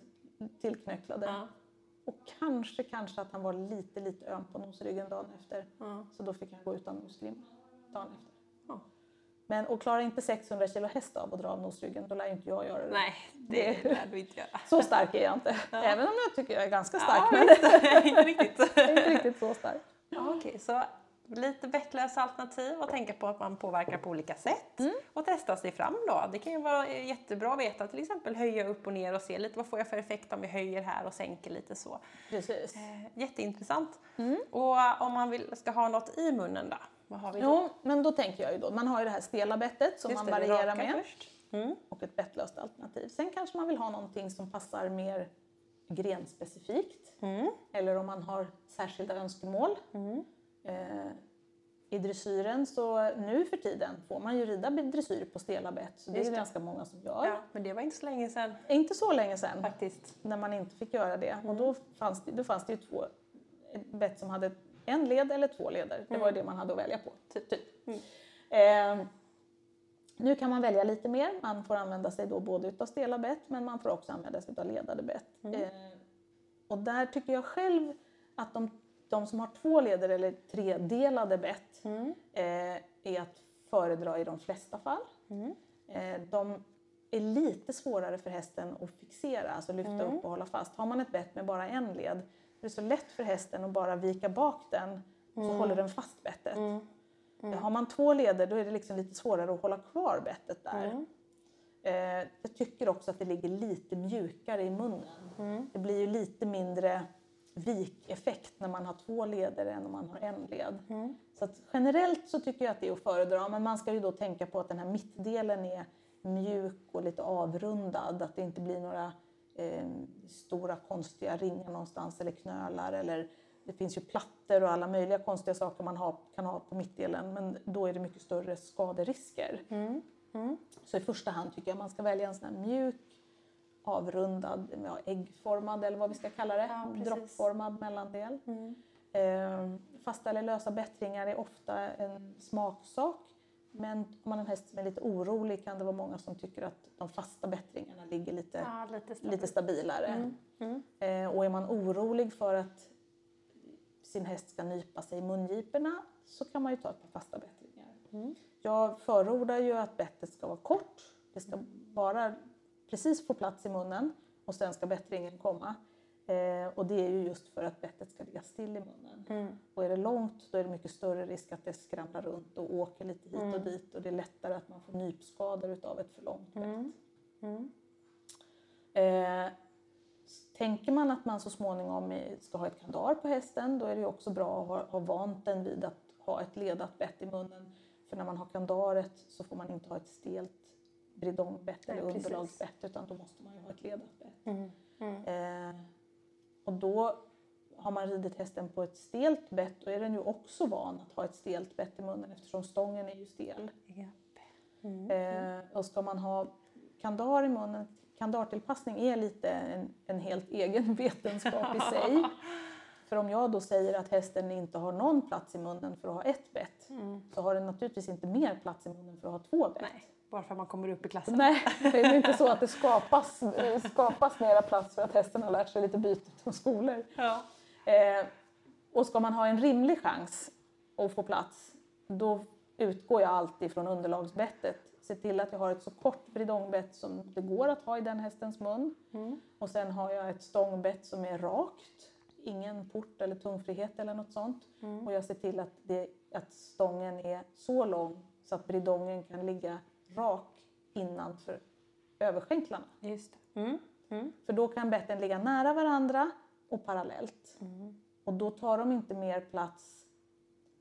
tillknöcklade. Ja. Och kanske, kanske att han var lite, lite öm på nosryggen dagen efter. Ja. Så då fick han gå utan nosgrimma dagen efter. Ja. Men och klarar inte 600 kilo häst av att dra av nosryggen, då lär ju inte jag göra det. Nej, det Det- lär du inte göra. Så stark är jag inte. Även om jag tycker jag är ganska stark. Ja, men inte riktigt. inte riktigt så stark. Ja, Okej, så lite bettlösa alternativ och tänka på att man påverkar på olika sätt och testa sig fram då. Det kan ju vara jättebra att veta till exempel höja upp och ner och se lite vad får jag för effekt om jag höjer här och sänker lite så. Precis. Eh, jätteintressant. Och om man vill, ska ha något i munnen då? Vad har vi då? Jo, men då tänker jag ju då, man har ju det här stela bettet som Just man det, varierar med. först. mm. och ett bettlöst alternativ. Sen kanske man vill ha någonting som passar mer grenspecifikt mm. eller om man har särskilda önskemål. Mm. Eh, I dressyren så nu för tiden får man ju rida dressyr på stela bett så det är det. ganska många som gör. Ja, men det var inte så länge sedan. Inte så länge sedan faktiskt. När man inte fick göra det. Och då fanns det, då fanns det ju två bett som hade en led eller två leder. Det var ju det man hade att välja på. Typ. typ. Eh, nu kan man välja lite mer. Man får använda sig då både utav stela bett men man får också använda sig av ledade bett. Mm. Eh, och där tycker jag själv att de, de som har två leder eller tredelade bett mm. eh, är att föredra i de flesta fall. Mm. Eh, de är lite svårare för hästen att fixera, alltså lyfta mm. upp och hålla fast. Har man ett bett med bara en led det är så lätt för hästen att bara vika bak den så mm. håller den fast bettet. Mm. Mm. Har man två leder då är det liksom lite svårare att hålla kvar bettet där. Eh, jag tycker också att det ligger lite mjukare i munnen. Det blir ju lite mindre vikeffekt när man har två leder än om man har en led. Mm. Så generellt så tycker jag att det är att föredra men man ska ju då tänka på att den här mittdelen är mjuk och lite avrundad. Att det inte blir några eh, stora konstiga ringar någonstans eller knölar eller det finns ju plattor och alla möjliga konstiga saker man har, kan ha på mittdelen men då är det mycket större skaderisker. Mm. Mm. Så i första hand tycker jag man ska välja en sån här mjuk avrundad, ja, äggformad eller vad vi ska kalla det, ja, droppformad mellandel. Mm. Eh, fasta eller lösa bättringar är ofta en smaksak. Men om man har en häst som är lite orolig kan det vara många som tycker att de fasta bättringarna ligger lite, ja, lite, stabil. lite, stabilare. Mm. Mm. Eh, och är man orolig för att sin häst ska nypa sig i mungiporna så kan man ju ta ett par fasta bättringar. Mm. Jag förordar ju att bettet ska vara kort. Det ska bara precis få plats i munnen och sen ska bättringen komma. Eh, och det är ju just för att bettet ska ligga still i munnen. Mm. Och är det långt då är det mycket större risk att det skramlar runt och åker lite hit mm. och dit och det är lättare att man får nypskador utav ett för långt bett. Mm. mm. Eh, tänker man att man så småningom ska ha ett kandar på hästen då är det också bra att ha, ha vant den vid att ha ett ledat bett i munnen. För när man har kandaret så får man inte ha ett stelt bridongbett eller underlagsbett utan då måste man ju ha ett ledat bett. Mm. Mm. Eh, och då har man ridit hästen på ett stelt bett då är den ju också van att ha ett stelt bett i munnen eftersom stången är ju stel. Mm. Eh, och ska man ha kandar i munnen, kandartillpassning är lite en, en helt egen vetenskap i sig. För om jag då säger att hästen inte har någon plats i munnen för att ha ett bett mm. så har den naturligtvis inte mer plats i munnen för att ha två bett. Nej. Bara för att man kommer upp i klassen? Nej, det är inte så att det skapas, skapas mera plats för att hästen har lärt sig lite byte från skolor. Ja. Eh, och ska man ha en rimlig chans att få plats, då utgår jag alltid från underlagsbettet. Se till att jag har ett så kort bridongbett som det går att ha i den hästens mun. Mm. Och sen har jag ett stångbett som är rakt, ingen port eller tungfrihet eller något sånt. Mm. Och jag ser till att, det, att stången är så lång så att bridongen kan ligga rak innanför överskänklarna. Just mm. Mm. För då kan betten ligga nära varandra och parallellt. Mm. Och då tar de inte mer plats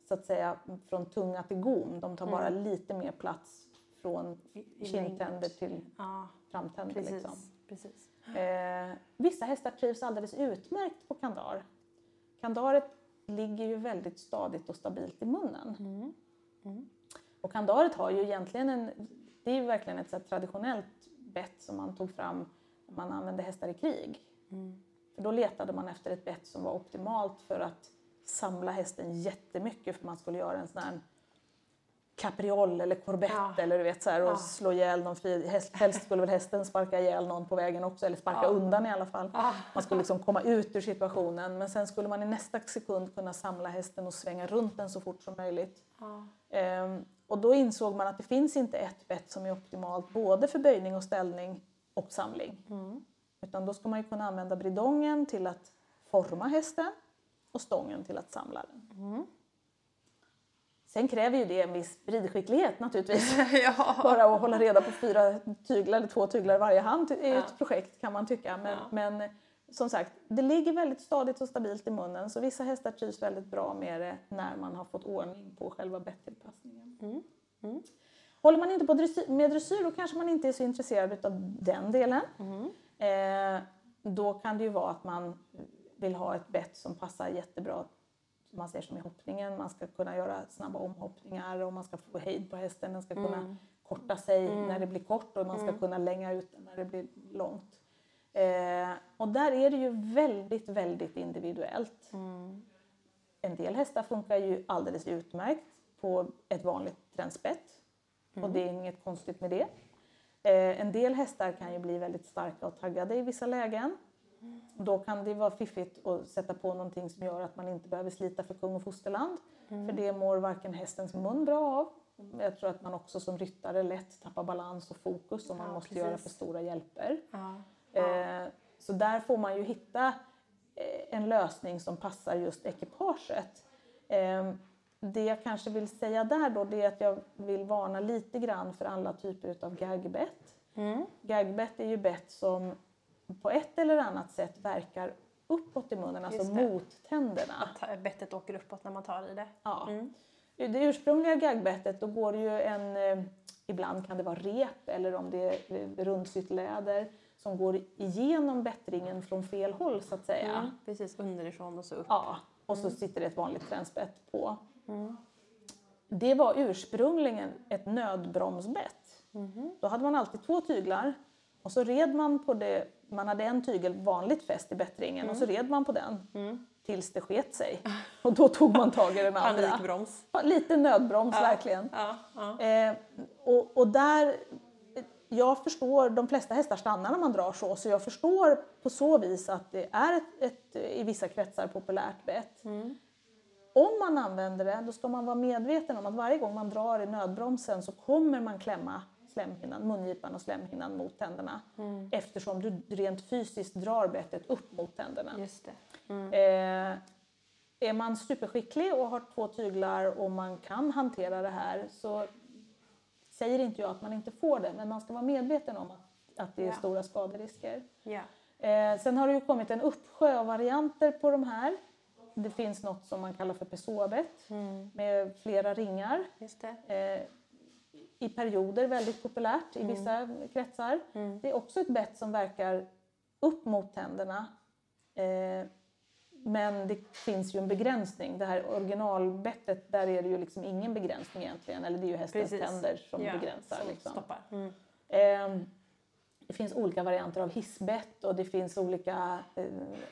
så att säga från tunga till gom. De tar bara mm. lite mer plats från kindtänder till ja, framtänder. Precis, liksom. precis. Eh, vissa hästar trivs alldeles utmärkt på kandar. Kandaret ligger ju väldigt stadigt och stabilt i munnen. Mm. Mm. Och kandaret har ju egentligen en det är ju verkligen ett så traditionellt bett som man tog fram när man använde hästar i krig. Mm. För då letade man efter ett bett som var optimalt för att samla hästen jättemycket för man skulle göra en sån här capriol eller corbett ja. eller du vet så här, och ja. slå ihjäl någon. Helst skulle väl hästen sparka ihjäl någon på vägen också eller sparka ja. undan i alla fall. Man skulle liksom komma ut ur situationen men sen skulle man i nästa sekund kunna samla hästen och svänga runt den så fort som möjligt. Um, och då insåg man att det finns inte ett bett som är optimalt både för böjning och ställning och samling. Mm. Utan då ska man ju kunna använda bridongen till att forma hästen och stången till att samla den. Mm. Sen kräver ju det en viss ridskicklighet naturligtvis. ja. Bara att hålla reda på fyra tyglar eller två tyglar i varje hand är ja. ett projekt kan man tycka. Men, ja. men som sagt, det ligger väldigt stadigt och stabilt i munnen så vissa hästar trivs väldigt bra med det när man har fått ordning på själva bettillpassningen. Mm. Mm. Håller man inte på med dressyr då kanske man inte är så intresserad av den delen. Eh, då kan det ju vara att man vill ha ett bett som passar jättebra man ser som i hoppningen. Man ska kunna göra snabba omhoppningar och man ska få hejd på hästen. Den ska kunna korta sig när det blir kort och man ska kunna länga ut den när det blir långt. Eh, och där är det ju väldigt, väldigt individuellt. En del hästar funkar ju alldeles utmärkt på ett vanligt tränspett och det är inget konstigt med det. Eh, en del hästar kan ju bli väldigt starka och taggade i vissa lägen. Då kan det vara fiffigt att sätta på någonting som gör att man inte behöver slita för kung och fosterland. För det mår varken hästens mun bra av. Jag tror att man också som ryttare lätt tappar balans och fokus om man Ja, måste göra precis. för stora hjälper. Ja. Eh, så där får man ju hitta eh, en lösning som passar just ekipaget. Eh, det jag kanske vill säga där då det är att jag vill varna lite grann för alla typer av gagbett. Mm. Gagbett är ju bett som på ett eller annat sätt verkar uppåt i munnen, alltså det. mot tänderna. Att bettet åker uppåt när man tar i det. Ja. Mm. Det ursprungliga gagbettet då går det ju en, eh, ibland kan det vara rep eller om det är rundsytt läder som går igenom bättringen från fel håll så att säga. Mm. Precis, underifrån och så upp. Ja, och så sitter det ett vanligt tränspett på. Det var ursprungligen ett nödbromsbett. Då hade man alltid två tyglar och så red man på det, man hade en tygel vanligt fäst i bättringen och så red man på den tills det sket sig. Och då tog man tag i den andra. Panikbroms. Ja, Lite nödbroms verkligen. Ja, ja. Eh, och, och där, jag förstår, de flesta hästar stannar när man drar så, så jag förstår på så vis att det är ett, ett i vissa kretsar populärt bett. Om man använder det, då ska man vara medveten om att varje gång man drar i nödbromsen så kommer man klämma slemhinnan, mungipan och slemhinnan mot tänderna. Eftersom du rent fysiskt drar bettet upp mot tänderna. Just det. Eh, är man superskicklig och har två tyglar och man kan hantera det här så säger inte jag att man inte får det, men man ska vara medveten om att, att det är Ja. stora skaderisker. Ja. Eh, sen har det ju kommit en uppsjö av varianter på de här. Det finns något som man kallar för pessoabett med flera ringar. Eh, I perioder väldigt populärt i vissa kretsar. Det är också ett bett som verkar upp mot tänderna. Eh, men det finns ju en begränsning. Det här originalbettet, där är det ju liksom ingen begränsning egentligen. Eller det är ju hästens Precis. tänder som Ja, begränsar. som liksom. stoppar. Mm. Ehm, Det finns olika varianter av hissbett och det finns olika, eh,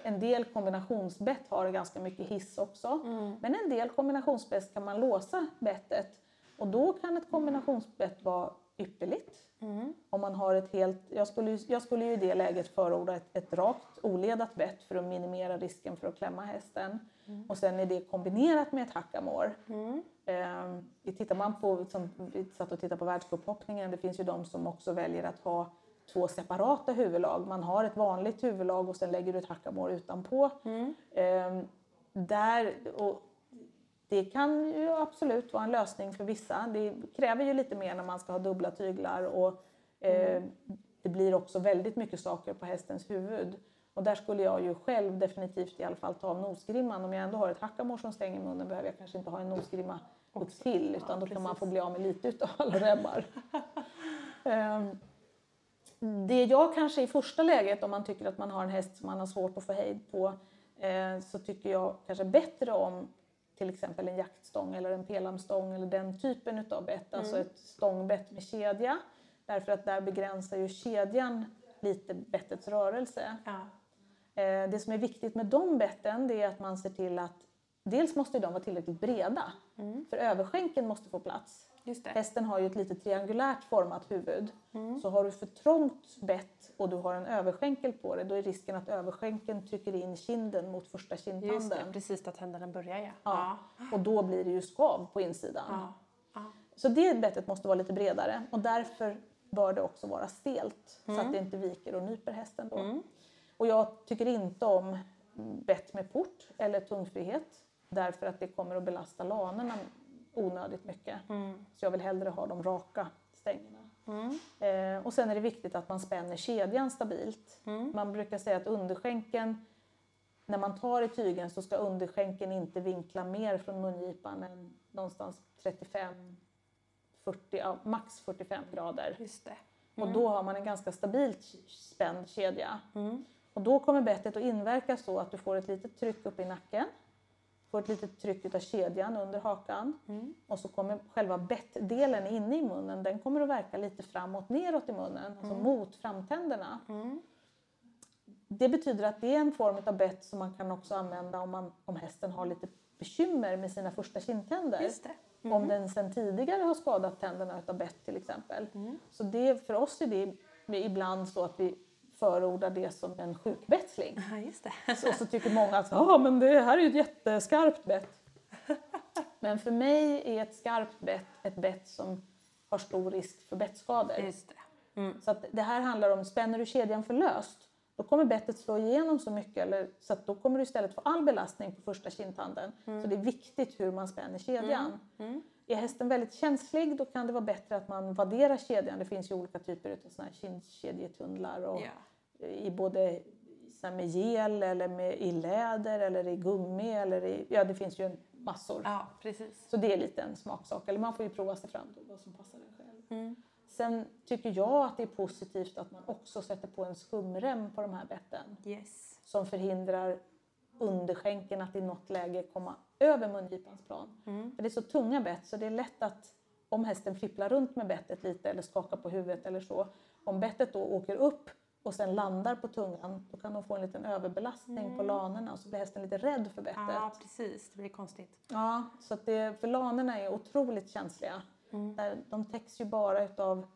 en del kombinationsbett har ganska mycket hiss också. Mm. Men en del kombinationsbett kan man låsa bettet och då kan ett kombinationsbett vara ypperligt. Mm. Om man har ett helt, jag, skulle, jag skulle ju i det läget förorda ett, ett rakt oledat bett för att minimera risken för att klämma hästen. Och sen är det kombinerat med ett hackamår. Mm. Eh, tittar man på, som vi satt och tittade på världscuphoppningen, det finns ju de som också väljer att ha två separata huvudlag. Man har ett vanligt huvudlag och sen lägger du ett hackamår utanpå. Mm. Eh, där, och det kan ju absolut vara en lösning för vissa. Det kräver ju lite mer när man ska ha dubbla tyglar och eh, det blir också väldigt mycket saker på hästens huvud. Och där skulle jag ju själv definitivt i alla fall ta av nosgrimman. Om jag ändå har ett hackamår som stänger munnen behöver jag kanske inte ha en nosgrimma upp till utan då kan man få bli av med lite utav alla remmar. Ehm, det jag kanske i första läget, om man tycker att man har en häst som man har svårt att få hejd på, eh, så tycker jag kanske bättre om till exempel en jaktstång eller en pelamstång eller den typen utav bett, alltså ett stångbett med kedja. Därför att där begränsar ju kedjan lite bettets rörelse. Ja. Eh, det som är viktigt med de betten det är att man ser till att dels måste de vara tillräckligt breda, för överskänken måste få plats. Just det. Hästen har ju ett lite triangulärt format huvud. Så har du för trångt bett och du har en överskänkel på det, då är risken att överskänkeln trycker in kinden mot första Just det, kindtanden. precis där tänderna börjar ja. Ja. Och då blir det ju skav på insidan. Ja. Ja. Så det bettet måste vara lite bredare och därför bör det också vara stelt så att det inte viker och nyper hästen då. Och jag tycker inte om bett med port eller tungfrihet därför att det kommer att belasta lanerna onödigt mycket. Så jag vill hellre ha de raka stängerna. Eh, och sen är det viktigt att man spänner kedjan stabilt. Man brukar säga att underskänken, när man tar i tygen så ska underskänken inte vinkla mer från mungipan än någonstans 35 40, ja, max 45 grader. Just. Och då har man en ganska stabilt spänd kedja. Mm. Och då kommer bettet att inverka så att du får ett litet tryck upp i nacken, får ett litet tryck utav kedjan under hakan Mm. och så kommer själva bettdelen inne i munnen, den kommer att verka lite framåt neråt i munnen, alltså mot framtänderna. Mm. Det betyder att det är en form av bett som man kan också använda om, man, om hästen har lite bekymmer med sina första kindtänder. Det. Om den sedan tidigare har skadat tänderna utav bett till exempel. Mm. Så det, för oss är det ibland så att vi förordar det som en sjukbetsling. Ja, just det. Så, så tycker många att ah, men det här är ju ett jätteskarpt bett. Men för mig är ett skarpt bett ett bett som har stor risk för bettskador. Just det. Mm. Så att det här handlar om, spänner du kedjan för löst, då kommer bettet slå igenom så mycket eller, så att då kommer du istället få all belastning på första kindtanden. Så det är viktigt hur man spänner kedjan. Mm. Är hästen väldigt känslig då kan det vara bättre att man vadderar kedjan. Det finns ju olika typer av såna här kindkedjetunnlar och Ja. I både med gel eller med, i läder eller i gummi eller i, ja det finns ju massor. ja, precis. Så det är lite en smaksak. Eller man får ju prova sig fram till vad som passar en själv. Mm. Sen tycker jag att det är positivt att man också sätter på en skumrem på de här betten Yes. som förhindrar underskänken att i något läge komma över mungipans plan. Mm. För det är så tunga bett så det är lätt att om hästen fipplar runt med bettet lite eller skakar på huvudet eller så, om bettet då åker upp och sen landar på tungan, då kan de få en liten överbelastning på lanerna och så blir hästen lite rädd för bettet. Ja, precis. Det blir konstigt. Ja, så att det, för lanerna är otroligt känsliga. Mm. Där, de täcks ju bara utav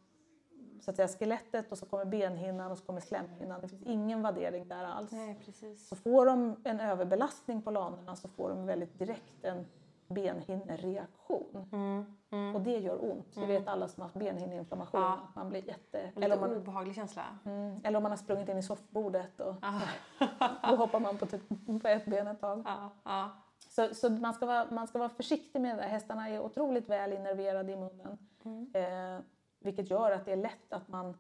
så att säga, skelettet och så kommer benhinnan och så kommer slemhinnan. Det finns ingen vaddering där alls. Nej, precis. Så får de en överbelastning på lanerna så får de väldigt direkt en benhinnereaktion. Mm. Mm. Och det gör ont. Det vet alla som har haft benhinneinflammation. Ja. Att man blir jätte... Lite Eller om, man, obehaglig känsla. mm, eller om man har sprungit in i soffbordet och då hoppar man på, typ- på ett ben ett tag. Ja, ja. Så, så man, ska vara, man ska vara försiktig med det där. Hästarna är otroligt väl innerverade i munnen. Mm. Eh, vilket gör att det är lätt att man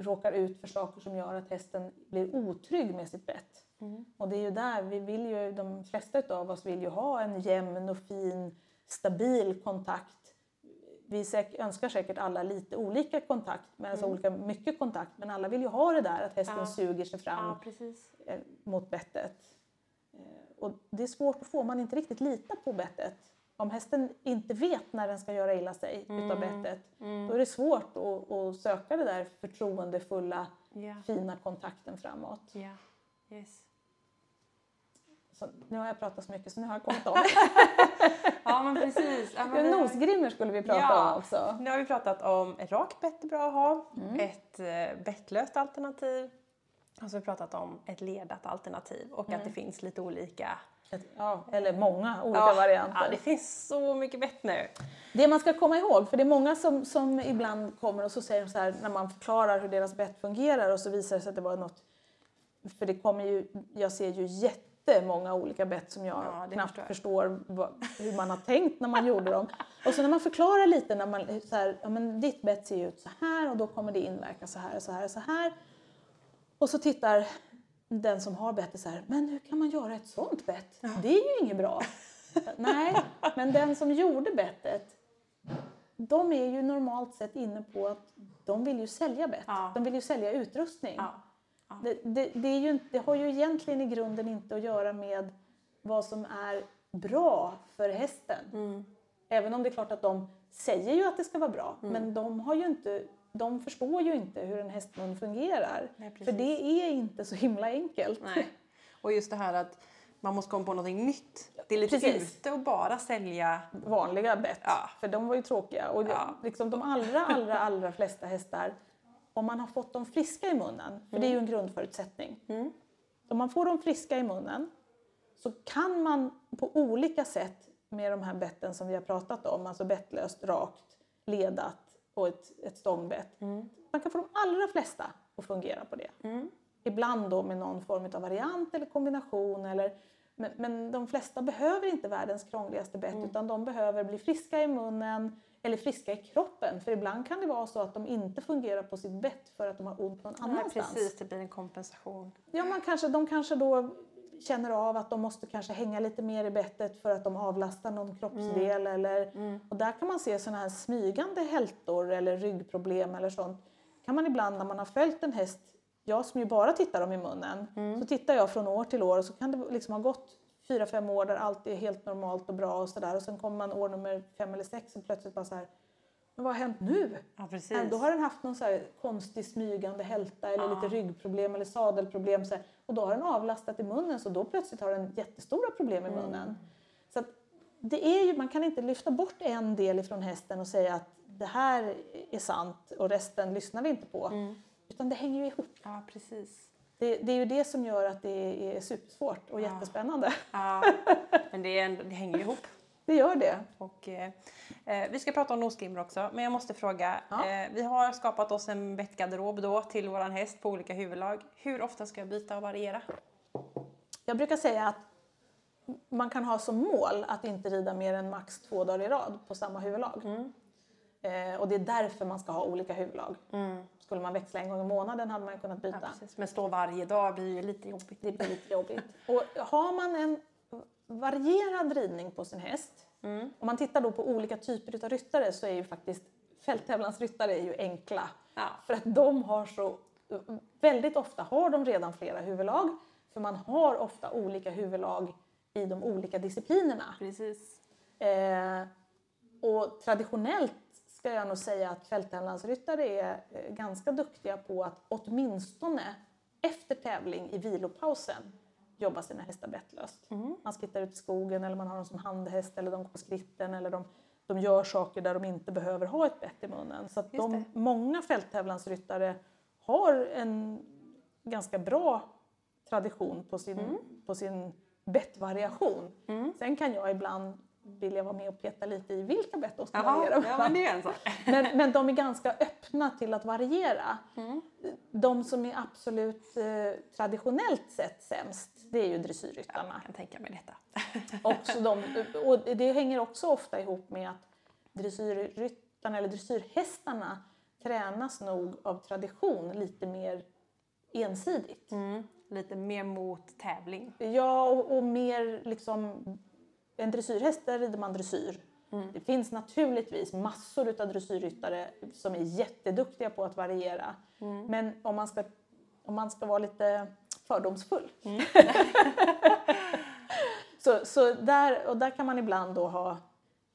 råkar ut för saker som gör att hästen blir otrygg med sitt bett. Mm. Och det är ju där vi vill ju, de flesta av oss vill ju ha en jämn och fin, stabil kontakt. Vi säk, önskar säkert alla lite olika kontakt, men alltså olika mycket kontakt, men alla vill ju ha det där att hästen Ja. suger sig fram ja, eh, mot bettet. Eh, Och det är svårt att få man inte riktigt litar på bettet. Om hästen inte vet när den ska göra illa sig utav bettet, Mm. då är det svårt att, att söka det där förtroendefulla, Ja, fina kontakten framåt. ja. Yes. Så nu har jag pratat så mycket så nu har jag kommit om. Ja, men precis. Ja, men Nosgrimmer skulle vi prata Ja. om också. Nu har vi pratat om ett rakt bett är bra att ha, Mm. ett eh, bettlöst alternativ och så har vi pratat om ett ledat alternativ och att det finns lite olika Ja, eller många olika Ja, varianter. Ja, det finns så mycket bett nu. Det man ska komma ihåg, för det är många som, som ibland kommer och så säger de så här när man förklarar hur deras bett fungerar och så visar det sig att det var något... För det kommer ju, jag ser ju jättemånga olika bett som jag Ja, knappt förstår förstår vad, hur man har tänkt när man gjorde dem. Och så när man förklarar lite, när man så här, ja men ditt bett ser ju ut så här och då kommer det inverka så här och så här och så här. Och så tittar den som har bettet så här, men hur kan man göra ett sånt bett? Det är ju inget bra. Nej, men den som gjorde bettet, de är ju normalt sett inne på att de vill ju sälja bett. Ja. De vill ju sälja utrustning. Ja. Det, det, det, är ju, det har ju egentligen i grunden inte att göra med vad som är bra för hästen. Mm. Även om det är klart att de säger ju att det ska vara bra, Mm. men de, har ju inte, de förstår ju inte hur en hästmun fungerar. Nej, för det är inte så himla enkelt. Nej. Och just det här att man måste komma på någonting nytt. Det är lite Precis. ute och bara sälja. vanliga bett. Ja. För de var ju tråkiga. Och Ja. liksom de allra, allra, allra flesta hästar, om man har fått dem friska i munnen, för det är ju en grundförutsättning. Mm. Om man får dem friska i munnen så kan man på olika sätt med de här betten som vi har pratat om, alltså bettlöst, rakt, ledat och ett, ett stångbett. Man kan få de allra flesta att fungera på det. Mm. Ibland då med någon form av variant eller kombination. Eller, men, men de flesta behöver inte världens krångligaste bett utan de behöver bli friska i munnen eller friska i kroppen. För ibland kan det vara så att de inte fungerar på sitt bett för att de har ont någon Ja, annanstans. precis, det blir en kompensation. Ja, man kanske, de kanske då känner av att de måste kanske hänga lite mer i bettet för att de avlastar någon kroppsdel. Eller, Och där kan man se sådana här smygande hältor eller ryggproblem eller sånt. kan man ibland när man har följt en häst, jag som ju bara tittar dem i munnen, så tittar jag från år till år och så kan det liksom ha gått fyra, fem år där allt är helt normalt och bra och sådär och sen kommer man år nummer fem eller sex och plötsligt bara så här, men vad har hänt nu? Ja, precis. Nej, Då har den haft någon så konstig smygande hälta eller Ja. lite ryggproblem eller sadelproblem. Så här, och då har den avlastat i munnen så då plötsligt har den jättestora problem i Mm. munnen. Så att det är ju, man kan inte lyfta bort en del ifrån hästen och säga att det här är sant och resten lyssnar vi inte på. Mm. Utan det hänger ju ihop. Ja, precis. Det, det är ju det som gör att det är supersvårt och jättespännande. Ja, men det, är ändå, det hänger ihop. Det gör det. Och, eh, eh, vi ska prata om nosgrimor också, men jag måste fråga. Ja. Eh, vi har skapat oss en bettgarderob då till våran häst på olika huvudlag. Hur ofta ska jag byta och variera? Jag brukar säga att man kan ha som mål att inte rida mer än max två dagar i rad på samma huvudlag. Eh, och det är därför man ska ha olika huvudlag. Skulle man växla en gång i månaden hade man kunnat byta. Ja. Men stå varje dag blir ju lite jobbigt. Det blir lite jobbigt. Och har man en varierad ridning på sin häst, om man tittar då på olika typer av ryttare så är ju faktiskt fälttävlansryttare är ju enkla. Ja. För att de har så, väldigt ofta har de redan flera huvudlag, för man har ofta olika huvudlag i de olika disciplinerna. Precis. Eh, och traditionellt ska jag nog säga att fälttävlansryttare är eh, ganska duktiga på att åtminstone efter tävling i vilopausen jobba sina hästar bettlöst. Man skrittar ut i skogen eller man har dem som handhäst eller de går på skritten eller de, de gör saker där de inte behöver ha ett bett i munnen. Så att de, många fälttävlansryttare har en ganska bra tradition på sin, på sin bettvariation. Sen kan jag ibland vilja vara med och peta lite i vilka bett de ska variera. Jaha, ja, men det är en sak. Men, men de är ganska öppna till att variera. De som är absolut eh, traditionellt sett sämst, det är ju dressyrryttarna. Jag kan tänka mig detta. Också de, och det hänger också ofta ihop med att dressyrryttarna eller dressyrhästarna tränas nog av tradition lite mer ensidigt. Mm. Lite mer mot tävling. Ja, och, och mer liksom... En dressyrhäst, där rider man dressyr. Det finns naturligtvis massor av dressyrryttare som är jätteduktiga på att variera. Men om man, ska, om man ska vara lite fördomsfull. så så där, och där kan man ibland då ha...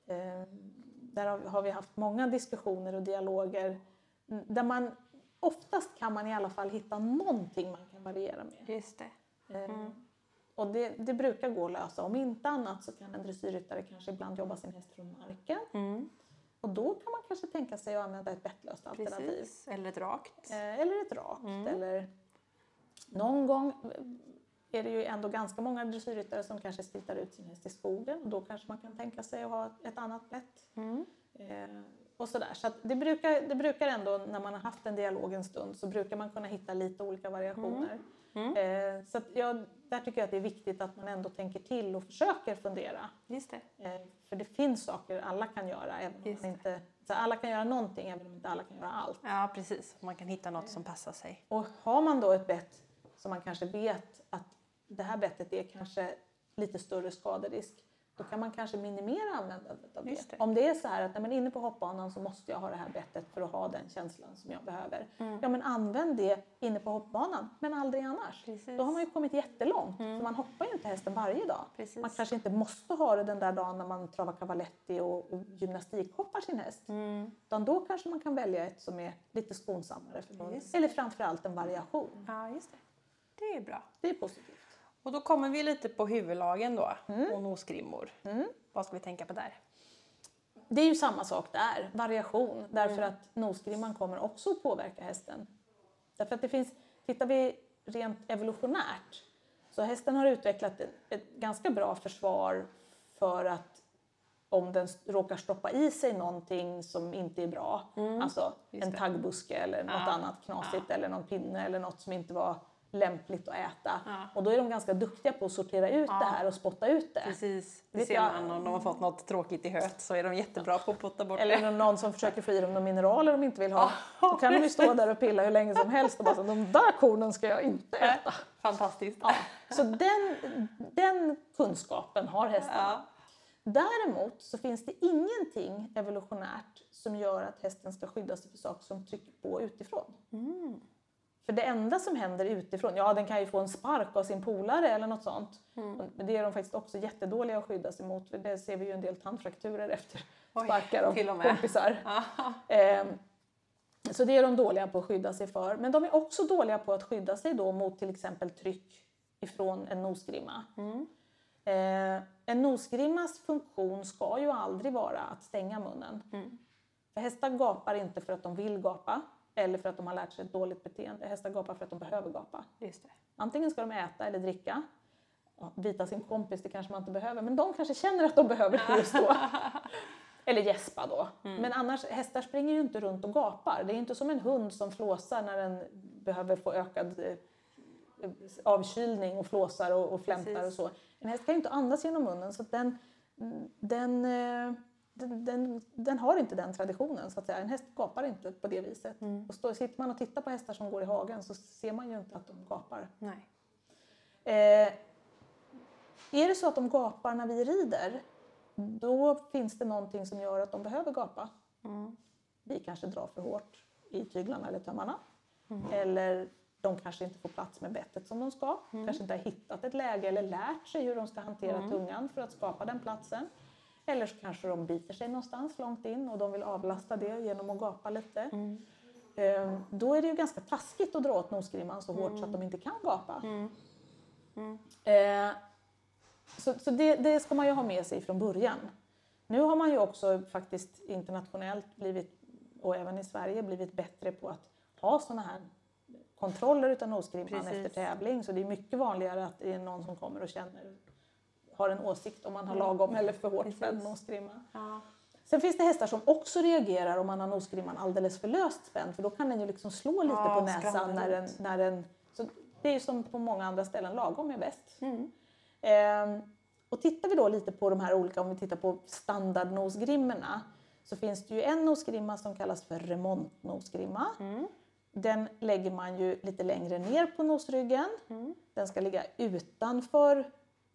Eh, där har, vi haft många diskussioner och dialoger mm, där man oftast kan man i alla fall hitta någonting man kan variera med. Just det. Eh, Och det, det brukar gå att lösa. Om inte annat så kan en dressyrryttare kanske ibland jobba sin häst från marken. Mm. Och då kan man kanske tänka sig att använda ett bettlöst alternativ. Eller ett rakt. Eh, Eller ett rakt. Eller någon gång är det ju ändå ganska många dressyrryttare som kanske skritar ut sin häst i skogen. Och då kanske man kan tänka sig att ha ett annat bett. Mm. Eh, och sådär. Så det, brukar, det brukar ändå, när man har haft en dialog en stund, så brukar man kunna hitta lite olika variationer. Eh, så jag, där tycker jag att det är viktigt att man ändå tänker till och försöker fundera. Just det. Eh, för det finns saker alla kan göra, även om inte, så alla kan göra någonting, även om inte alla kan göra allt. Ja, precis. Man kan hitta något som passar sig. Och har man då ett bett som man kanske vet att det här bettet är kanske lite större skaderisk, då kan man kanske minimera användandet av det. det. Om det är så här att nej, men inne på hoppbanan så måste jag ha det här bettet för att ha den känslan som jag behöver. Ja men använd det inne på hoppbanan, men aldrig annars. Precis. Då har man ju kommit jättelångt, för man hoppar ju inte hästen varje dag. Precis. Man kanske inte måste ha det den där dagen när man travar cavaletti och, och gymnastikhoppar sin häst. Utan då kanske man kan välja ett som är lite skonsammare. För Eller framförallt en variation. Ja, just det. Det är bra. Det är positivt. Och då kommer vi lite på huvudlagen då. Och nosgrimmor. Mm. Vad ska vi tänka på där? Det är ju samma sak där, variation. Därför att nosgrimman kommer också att påverka hästen. Därför att det finns, tittar vi rent evolutionärt så hästen har utvecklat ett, ganska bra försvar för att om den råkar stoppa i sig någonting som inte är bra, alltså just en taggbuske eller något Ja, annat knasigt eller någon pinne eller något som inte var lämpligt att äta. Ja. Och då är de ganska duktiga på att sortera ut det här och spotta ut det. Precis, det ser man om de har fått något tråkigt i höet så är de jättebra på att potta bort Eller det. det någon som försöker få i dem de mineraler de inte vill ha. Då kan de ju stå där och pilla hur länge som helst och bara de där kornen ska jag inte äta. Fantastiskt. Så den, den kunskapen har hästarna. Ja. Däremot så finns det ingenting evolutionärt som gör att hästen ska skydda sig för saker som trycker på utifrån. Mm. För det enda som händer utifrån, ja den kan ju få en spark av sin polare eller något sånt. Mm. Men det är de faktiskt också jättedåliga att skydda sig mot. För det ser vi ju en del tandfrakturer efter Oj, sparkar av till och med. kompisar. Ehm, så det är de dåliga på att skydda sig för. Men de är också dåliga på att skydda sig då mot till exempel tryck ifrån en nosgrimma. Mm. Eh, en nosgrimmas funktion ska ju aldrig vara att stänga munnen. Mm. För hästar gapar inte för att de vill gapa eller för att de har lärt sig ett dåligt beteende. Hästar gapar för att de behöver gapa. Just det. Antingen ska de äta eller dricka. Ja, bita sin kompis, det kanske man inte behöver. Men de kanske känner att de behöver det just då. Eller gäspa då. Men annars, hästar springer ju inte runt och gapar. Det är inte som en hund som flåsar när den behöver få ökad eh, avkylning och flåsar och, och flämtar och Precis. så. En häst kan ju inte andas genom munnen så den, den, eh, den, den, den har inte den traditionen så att säga. En häst gapar inte på det viset. Och står, sitter man och tittar på hästar som går i hagen så ser man ju inte att de gapar. Nej. Eh, är det så att de gapar när vi rider, då finns det någonting som gör att de behöver gapa. Mm. Vi kanske drar för hårt i tyglarna eller tömmarna. Eller de kanske inte får plats med bettet som de ska. Kanske inte har hittat ett läge eller lärt sig hur de ska hantera tungan för att skapa den platsen. Eller så kanske de biter sig någonstans långt in och de vill avlasta det genom att gapa lite. Eh, Då är det ju ganska taskigt att dra åt nosgrimman så hårt så att de inte kan gapa. Eh, så så det, det ska man ju ha med sig från början. Nu har man ju också faktiskt internationellt blivit, och även i Sverige, blivit bättre på att ha sådana här kontroller utav nosgrimman efter tävling. Så det är mycket vanligare att det är någon som kommer och känner, har en åsikt om man har lagom eller för hårt Precis. spänd nosgrimma. Ja. Sen finns det hästar som också reagerar om man har nosgrimman alldeles för löst spänd för då kan den ju liksom slå lite Ja, på näsan när den, när den... Så det är ju som på många andra ställen, lagom är bäst. Mm. Ehm, och tittar vi då lite på de här olika, om vi tittar på standardnosgrimmorna så finns det ju en nosgrimma som kallas för remontnosgrimma. Mm. Den lägger man ju lite längre ner på nosryggen. Mm. Den ska ligga utanför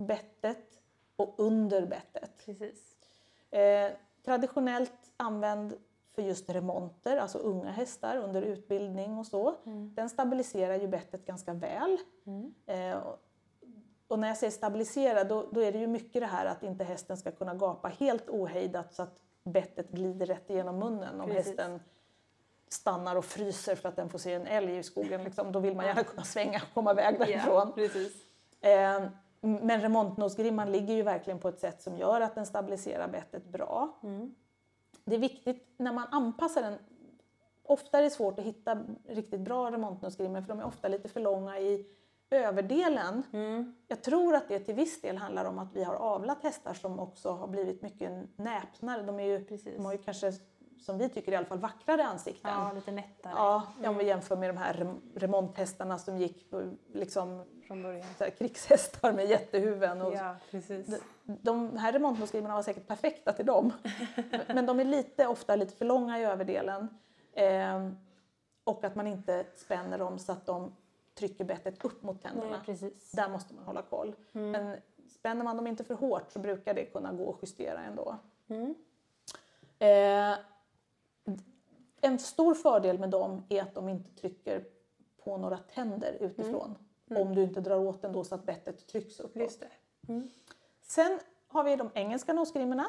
bettet och under bettet. Precis. Eh, traditionellt använd för just remonter, alltså unga hästar under utbildning och så. Den stabiliserar ju bettet ganska väl. Mm. Eh, och- när jag säger stabilisera då, då är det ju mycket det här att inte hästen ska kunna gapa helt ohejdat så att bettet glider rätt igenom munnen. Om Precis. hästen stannar och fryser för att den får se en älg i skogen, liksom, då vill man gärna kunna svänga och komma iväg därifrån. precis. Eh, men remontnosgrimman ligger ju verkligen på ett sätt som gör att den stabiliserar bettet bra. Mm. Det är viktigt när man anpassar den. Ofta är det svårt att hitta riktigt bra remontnosgrimmor för de är ofta lite för långa i överdelen. Mm. Jag tror att det till viss del handlar om att vi har avlat hästar som också har blivit mycket näpnare. De, är ju, Precis. de har ju kanske, som vi tycker i alla fall, vackrare ansikten. Ja, lite nättare Ja, om vi jämför med de här rem- remonthästarna som gick liksom, från början. så här, krigshästar med jättehuvuden. Och Ja, precis. de här remontnosgrimmarna var säkert perfekta till dem. Men de är lite, ofta lite för långa i överdelen. Ehm, och att man inte spänner dem så att de trycker bettet upp mot tänderna. Nej. Där måste man hålla koll. Men spänner man dem inte för hårt så brukar det kunna gå att justera ändå. Mm. Eh, en stor fördel med dem är att de inte trycker på några tänder utifrån. Om du inte drar åt den då så att bettet trycks uppåt. Det. Sen har vi de engelska nosgrimmorna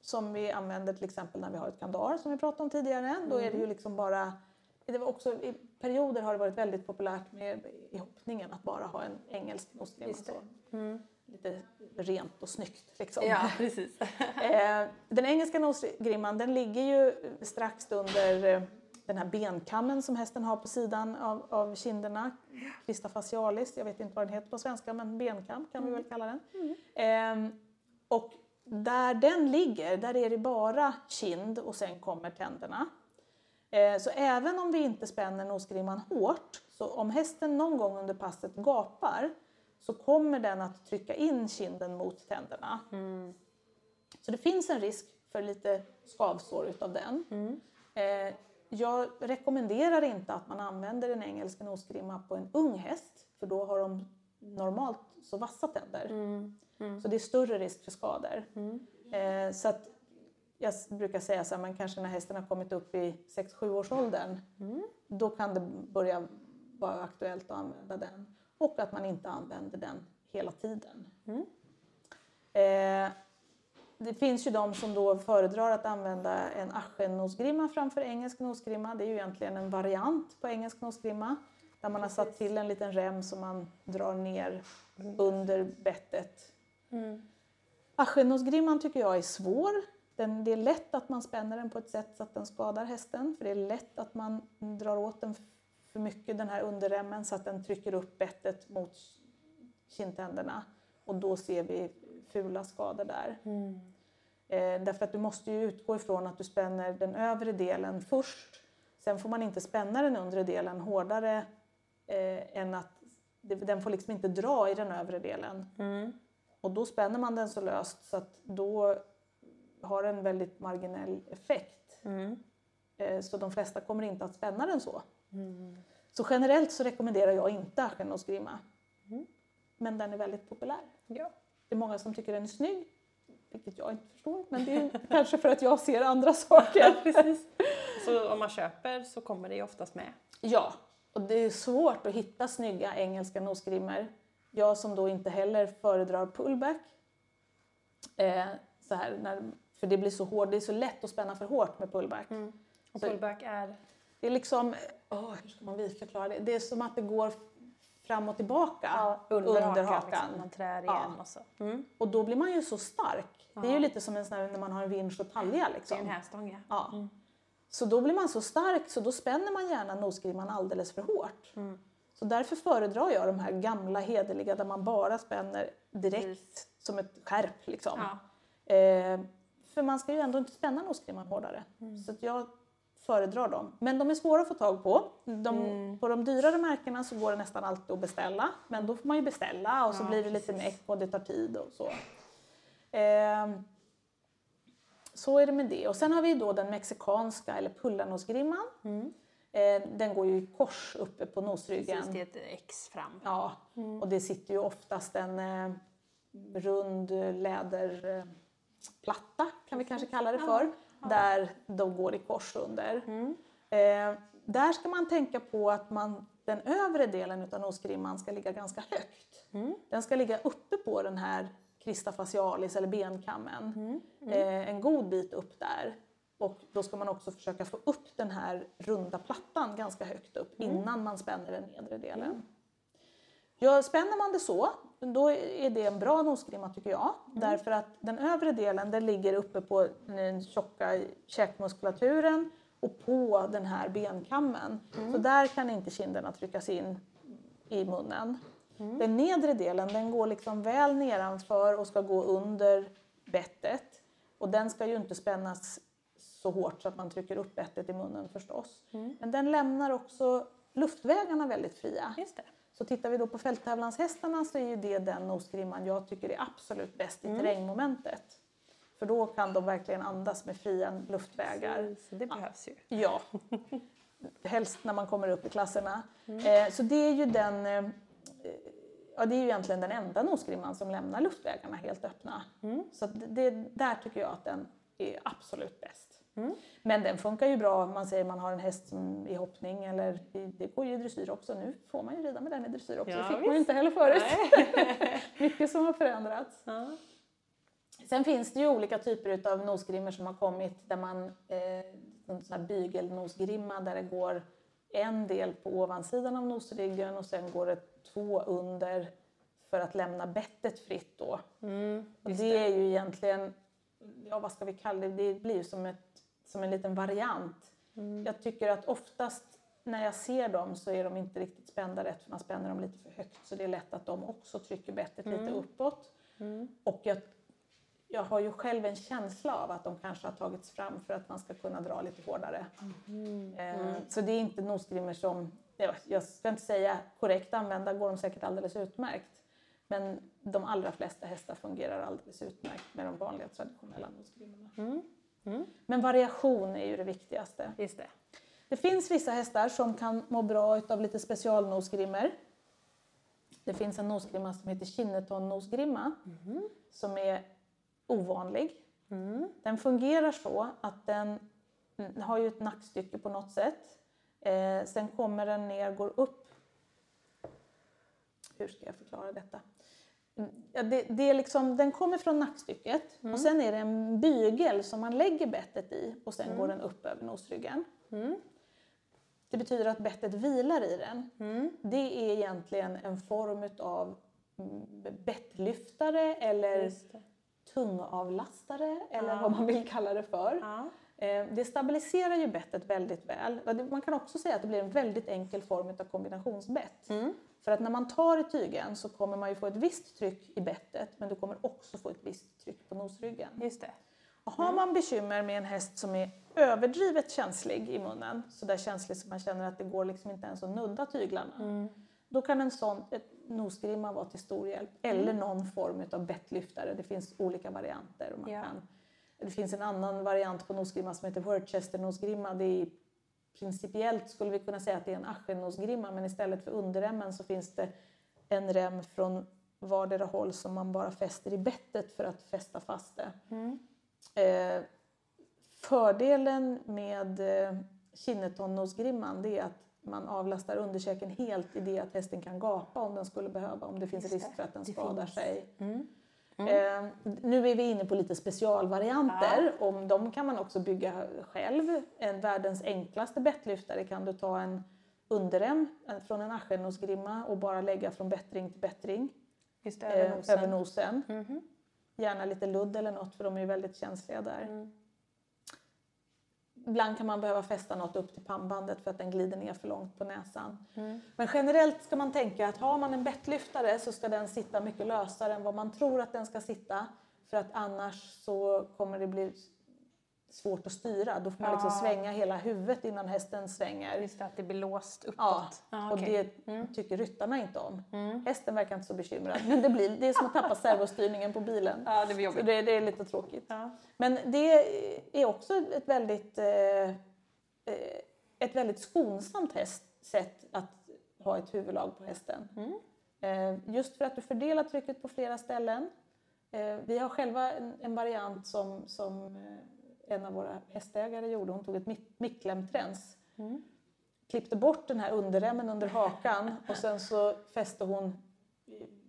som vi använder till exempel när vi har ett kandar som vi pratade om tidigare. Då är det ju liksom bara det var också, I perioder har det varit väldigt populärt med i hoppningen att bara ha en engelsk nosgrimma. Lite rent och snyggt. Liksom. Ja, precis. Eh, den engelska nosgrimman den ligger ju strax under eh, den här benkammen som hästen har på sidan av, av kinderna. Crista facialis, jag vet inte vad den heter på svenska men benkam kan vi väl kalla den. Eh, och där den ligger, där är det bara kind och sen kommer tänderna. Eh, Så även om vi inte spänner nosgrimman hårt, så om hästen någon gång under passet gapar så kommer den att trycka in kinden mot tänderna. Så det finns en risk för lite skavsår utav den. Eh, Jag rekommenderar inte att man använder en engelsk nosgrimma på en ung häst för då har de normalt så vassa tänder. Så det är större risk för skador. Eh, Så att jag brukar säga så här, men kanske när hästen har kommit upp i 6-7 års åldern, då kan det börja vara aktuellt att använda den. Och att man inte använder den hela tiden. Eh, det finns ju de som då föredrar att använda en aschennosgrimma framför engelsk nosgrimma. Det är ju egentligen en variant på engelsk nosgrimma. Där man har satt till en liten rem som man drar ner under bettet. Aschennosgrimman tycker jag är svår. Den, det är lätt att man spänner den på ett sätt så att den skadar hästen. För det är lätt att man drar åt den för mycket, den här underremmen, så att den trycker upp bettet mot kindtänderna. Och då ser vi fula skador där. Eh, därför att du måste ju utgå ifrån att du spänner den övre delen först. Sen får man inte spänna den undre delen hårdare eh, än att det, den får liksom inte dra i den övre delen. Och då spänner man den så löst så att då har den väldigt marginell effekt. Eh, så de flesta kommer inte att spänna den så. Så generellt så rekommenderar jag inte aschennosgrimma. Men den är väldigt populär. Ja. Det är många som tycker den är snygg, vilket jag inte förstår. Men det är kanske för att jag ser andra saker. Precis. Så om man köper så kommer det ju oftast med. Ja, och det är svårt att hitta snygga engelska nosgrimmor. Jag som då inte heller föredrar pullback. Eh, så här, när, för det blir så hårt, det är så lätt att spänna för hårt med pullback. Och Så- pullback är... Det är liksom, åh, hur ska man förklara det? Det är som att det går fram och tillbaka under, hakan. Liksom. Man trär igen Ja. och så. Mm. Och då blir man ju så stark. Det är ju lite som en sån här, när man har en vinsch och talja. Det är Liksom. en häststång ja. Ja. Så då blir man så stark så då spänner man gärna nosgrimman alldeles för hårt. Mm. Så därför föredrar jag de här gamla hederliga där man bara spänner direkt Precis. som ett skärp. Liksom. Ja. Eh, för man ska ju ändå inte spänna nosgrimman hårdare. Mm. Så jag föredrar dem. Men de är svåra att få tag på. De, Mm. På de dyrare märkena så går det nästan alltid att beställa. Men då får man ju beställa och så Ja, blir det lite precis. meck och det tar tid och så. Eh, så är det med det. Och sen har vi då den mexikanska eller pullarnosgrimman. Eh, den går ju i kors uppe på nosryggen. Precis, det är ett X fram. Ja, och det sitter ju oftast en eh, rund läderplatta kan vi kanske kalla det för. Där de går i kors under. Eh, där ska man tänka på att man, den övre delen utav nosgrimman ska ligga ganska högt. Den ska ligga uppe på den här crista facialis eller benkammen. Eh, en god bit upp där. Och då ska man också försöka få upp den här runda plattan ganska högt upp innan man spänner den nedre delen. Ja, spänner man det så, då är det en bra nosgrimma tycker jag. Därför att den övre delen den ligger uppe på den tjocka käkmuskulaturen och på den här benkammen. Så där kan inte kinderna tryckas in i munnen. Den nedre delen den går liksom väl nedanför och ska gå under bettet. Och den ska ju inte spännas så hårt så att man trycker upp bettet i munnen förstås. Men den lämnar också luftvägarna väldigt fria. Just det. Så tittar vi då på fälttävlanshästarna så är ju det den nosgrimman jag tycker är absolut bäst i terrängmomentet. För då kan de verkligen andas med fria luftvägar. Så det behövs ju. Ja, helst när man kommer upp i klasserna. Eh, så det är ju den, eh, ja det är ju egentligen den enda nosgrimman som lämnar luftvägarna helt öppna. Så att det, där tycker jag att den är absolut bäst. Men den funkar ju bra om man säger man har en häst som i hoppning eller i, det går ju i dressyr också. Nu får man ju rida med den i dressyr också. Ja, det fick man visst. ju inte heller förut. Mycket som har förändrats. Ja. Sen finns det ju olika typer av nosgrimmor som har kommit där man, eh, en sån här bygelnosgrimma där det går en del på ovansidan av nosryggen och sen går det två under för att lämna bettet fritt då. och det, är ju egentligen, ja vad ska vi kalla det, det blir ju som, ett, som en liten variant. Jag tycker att oftast när jag ser dem så är de inte riktigt spända rätt för man spänner dem lite för högt så det är lätt att de också trycker bettet lite uppåt. Och jag jag har ju själv en känsla av att de kanske har tagits fram för att man ska kunna dra lite hårdare. Eh, Så det är inte nosgrimmor som, jag- ska inte säga korrekt använda går de säkert alldeles utmärkt. Men de allra flesta hästar fungerar alldeles utmärkt med de vanliga traditionella nosgrimmorna. Men variation är ju det viktigaste. Just det. Det finns vissa hästar som kan må bra av lite specialnosgrimmor. Det finns en nosgrimma som heter Kinneton-nosgrimma som är ovanlig. Den fungerar så att den mm, har ju ett nackstycke på något sätt. Eh, sen kommer den ner, går upp. Hur ska jag förklara detta? Mm, Ja, det, det är liksom, den kommer från nackstycket och sen är det en bygel som man lägger bettet i och sen går den upp över nosryggen. Det betyder att bettet vilar i den. Det är egentligen en form av bettlyftare eller tungavlastare eller Ja. vad man vill kalla det för. Ja. Eh, Det stabiliserar ju bettet väldigt väl. Man kan också säga att det blir en väldigt enkel form av kombinationsbett. För att när man tar i tygen så kommer man ju få ett visst tryck i bettet men du kommer också få ett visst tryck på nosryggen. Just det. Och har man bekymmer med en häst som är överdrivet känslig i munnen, så där känslig så man känner att det går liksom inte ens att nudda tyglarna, då kan en sån ett nosgrimma vara till stor hjälp. Eller någon form av bettlyftare. Det finns olika varianter. Och man Ja. kan, det finns en annan variant på nosgrimma som heter Worcester-nosgrimma. Det är principiellt skulle vi kunna säga att det är en aschennosgrimma men istället för underremmen så finns det en rem från vardera håll som man bara fäster i bettet för att fästa fast det. Eh, fördelen med eh, Kinneton-nosgrimman det är att man avlastar underkäken helt i det att hästen kan gapa om den skulle behöva, om det finns risk för att den skadar sig. Mm. Eh, nu är vi inne på lite specialvarianter. Om de kan man också bygga själv. En världens enklaste bettlyftare kan du ta en underrem eh, från en aschennosgrimma och bara lägga från bättring till bättring Just eh, över nosen. över nosen. Mhm. Gärna lite ludd eller något för de är väldigt känsliga där. Mm. Ibland kan man behöva fästa något upp till pannbandet för att den glider ner för långt på näsan. Mm. Men generellt ska man tänka att har man en bettlyftare så ska den sitta mycket lösare än vad man tror att den ska sitta. För att annars så kommer det bli svårt att styra. Då får man liksom svänga hela huvudet innan hästen svänger. Just det, att det blir låst uppåt. Ja, Ah, och okej. Mm. det tycker ryttarna inte om. Hästen verkar inte så bekymrad. Men det, blir, det är som att tappa servostyrningen på bilen. Ja, det blir Så jobbigt. det, det är lite tråkigt. Ja. Men det är också ett väldigt, eh, eh, ett väldigt skonsamt häst, sätt att ha ett huvudlag på hästen. Eh, just för att du fördelar trycket på flera ställen. Eh, vi har själva en, en variant som, som eh, en av våra hästägare gjorde. Hon tog ett mick- micklemträns. Klippte bort den här underremmen under hakan och sen så fäste hon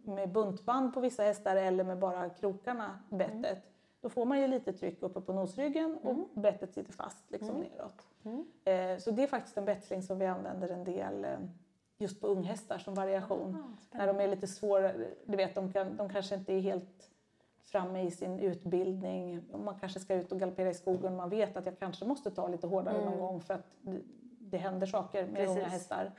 med buntband på vissa hästar eller med bara krokarna bettet. Då får man ju lite tryck uppe på nosryggen och bettet sitter fast liksom neråt. Eh, så det är faktiskt en betsling som vi använder en del eh, just på unghästar som variation. När de är lite svåra, du vet de, kan, de kanske inte är helt framme i sin utbildning. Man kanske ska ut och galoppera i skogen och man vet att jag kanske måste ta lite hårdare någon gång för att det, händer saker med unga Precis. hästar.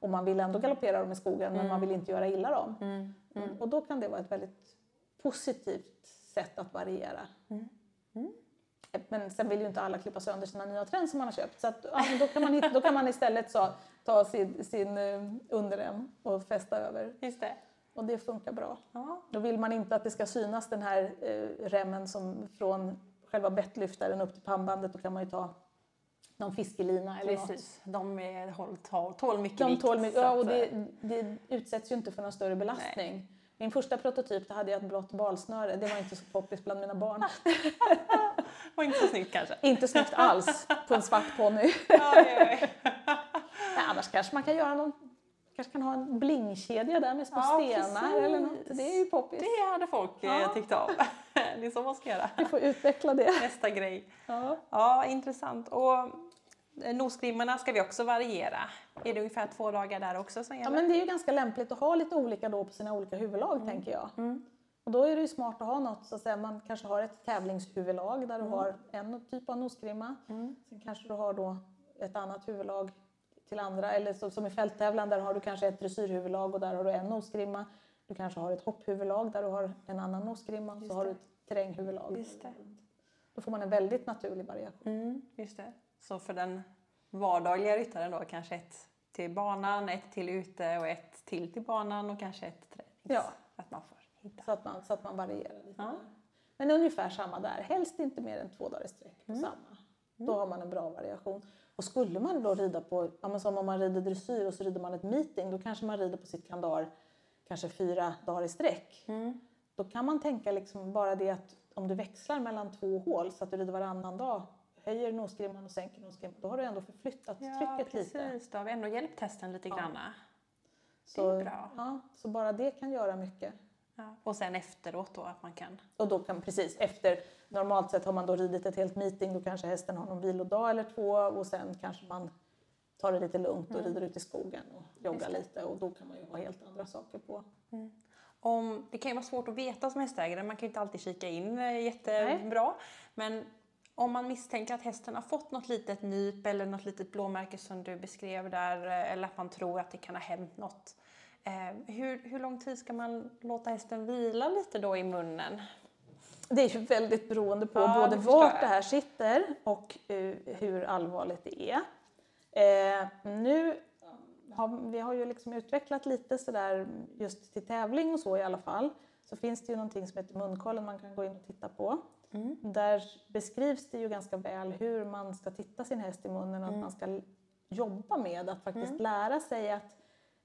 Och man vill ändå galoppera dem i skogen men man vill inte göra illa dem. Mm. Mm. Och då kan det vara ett väldigt positivt sätt att variera. Men sen vill ju inte alla klippa sönder sina nya trends som man har köpt. Så att, men då, kan man, hitta- då kan man istället så, ta sin, sin eh, underrem och fästa över. Just det. Och det funkar bra. Ja. Då vill man inte att det ska synas den här eh, remmen som från själva bettlyftaren upp till pannbandet. Då kan man ju ta någon fiskelina eller något. Precis. De är, håll, tål, tål mycket De vikt. tål ja, och det, det utsätts ju inte för någon större belastning. Min första prototyp då hade jag ett blått balsnöre. Det var inte så poppis bland mina barn. var inte så snyggt kanske. inte snyggt alls på en svart ponny. Ja, ja, ja. Nej, annars kanske man kan göra någon kanske kan ha en blingkedja där med små Ja, stenar precis. eller något. Det är ju poppis. Det hade folk Ja. eh, tyckt om. Det är så man ska göra. Vi får utveckla det. Nästa grej. Ja. Ja, intressant. Och eh, nosgrimmarna ska vi också variera. Är det ungefär två dagar där också som ja, gäller? men det är ju ganska lämpligt att ha lite olika då på sina olika huvudlag tänker jag. Och då är det ju smart att ha något, så att säga, man kanske har ett tävlingshuvudlag där du har en typ av nosgrimma. Sen kanske du har då ett annat huvudlag till andra, eller så, som i fälttävlan där har du kanske ett dressyrhuvudlag och där har du en nosgrimma. Du kanske har ett hopphuvudlag där du har en annan nosgrimma. Så har du ett terräng huvudlag. Just det. Då får man en väldigt naturlig variation. Mm, just det. Så för den vardagliga ryttaren då kanske ett till banan, ett till ute och ett till till banan och kanske ett tränings... Ja. Att man får hitta. Så att man, så att man varierar lite. Ja. Men ungefär samma där. Helst inte mer än två dagar i sträck på Mm. samma. Då har man en bra variation. Och skulle man då rida på, ja, som om man rider dressyr och så rider man ett meeting, då kanske man rider på sitt kandar kanske fyra dagar i sträck. Mm. Då kan man tänka liksom bara det att om du växlar mellan två hål så att du rider varannan dag, höjer nosgrimman och sänker nosgrimman, då har du ändå förflyttat Ja, trycket lite. precis. Då har vi ändå hjälpt hästen lite Ja. granna. Så, Det är bra. Ja, så bara det kan göra mycket. Ja. Och sen efteråt då att man kan... Och då kan precis efter, normalt sett har man då ridit ett helt meeting, då kanske hästen har någon vilodag eller två och sen kanske man tar det lite lugnt och rider ut i skogen och joggar Mm. Lite och då kan man ju ha helt andra saker på. Om, det kan ju vara svårt att veta som hästägare, man kan ju inte alltid kika in eh, jättebra. Men om man misstänker att hästen har fått något litet nyp eller något litet blåmärke som du beskrev där, eh, eller att man tror att det kan ha hänt något. Eh, hur, hur lång tid ska man låta hästen vila lite då i munnen? Det är ju väldigt beroende på Ja, både vart det här sitter och eh, hur allvarligt det är. Eh, nu har vi har ju liksom utvecklat lite sådär just till tävling och så i alla fall. Så finns det ju någonting som heter munkollen man kan gå in och titta på. Mm. Där beskrivs det ju ganska väl hur man ska titta sin häst i munnen och Mm. att man ska jobba med att faktiskt lära sig att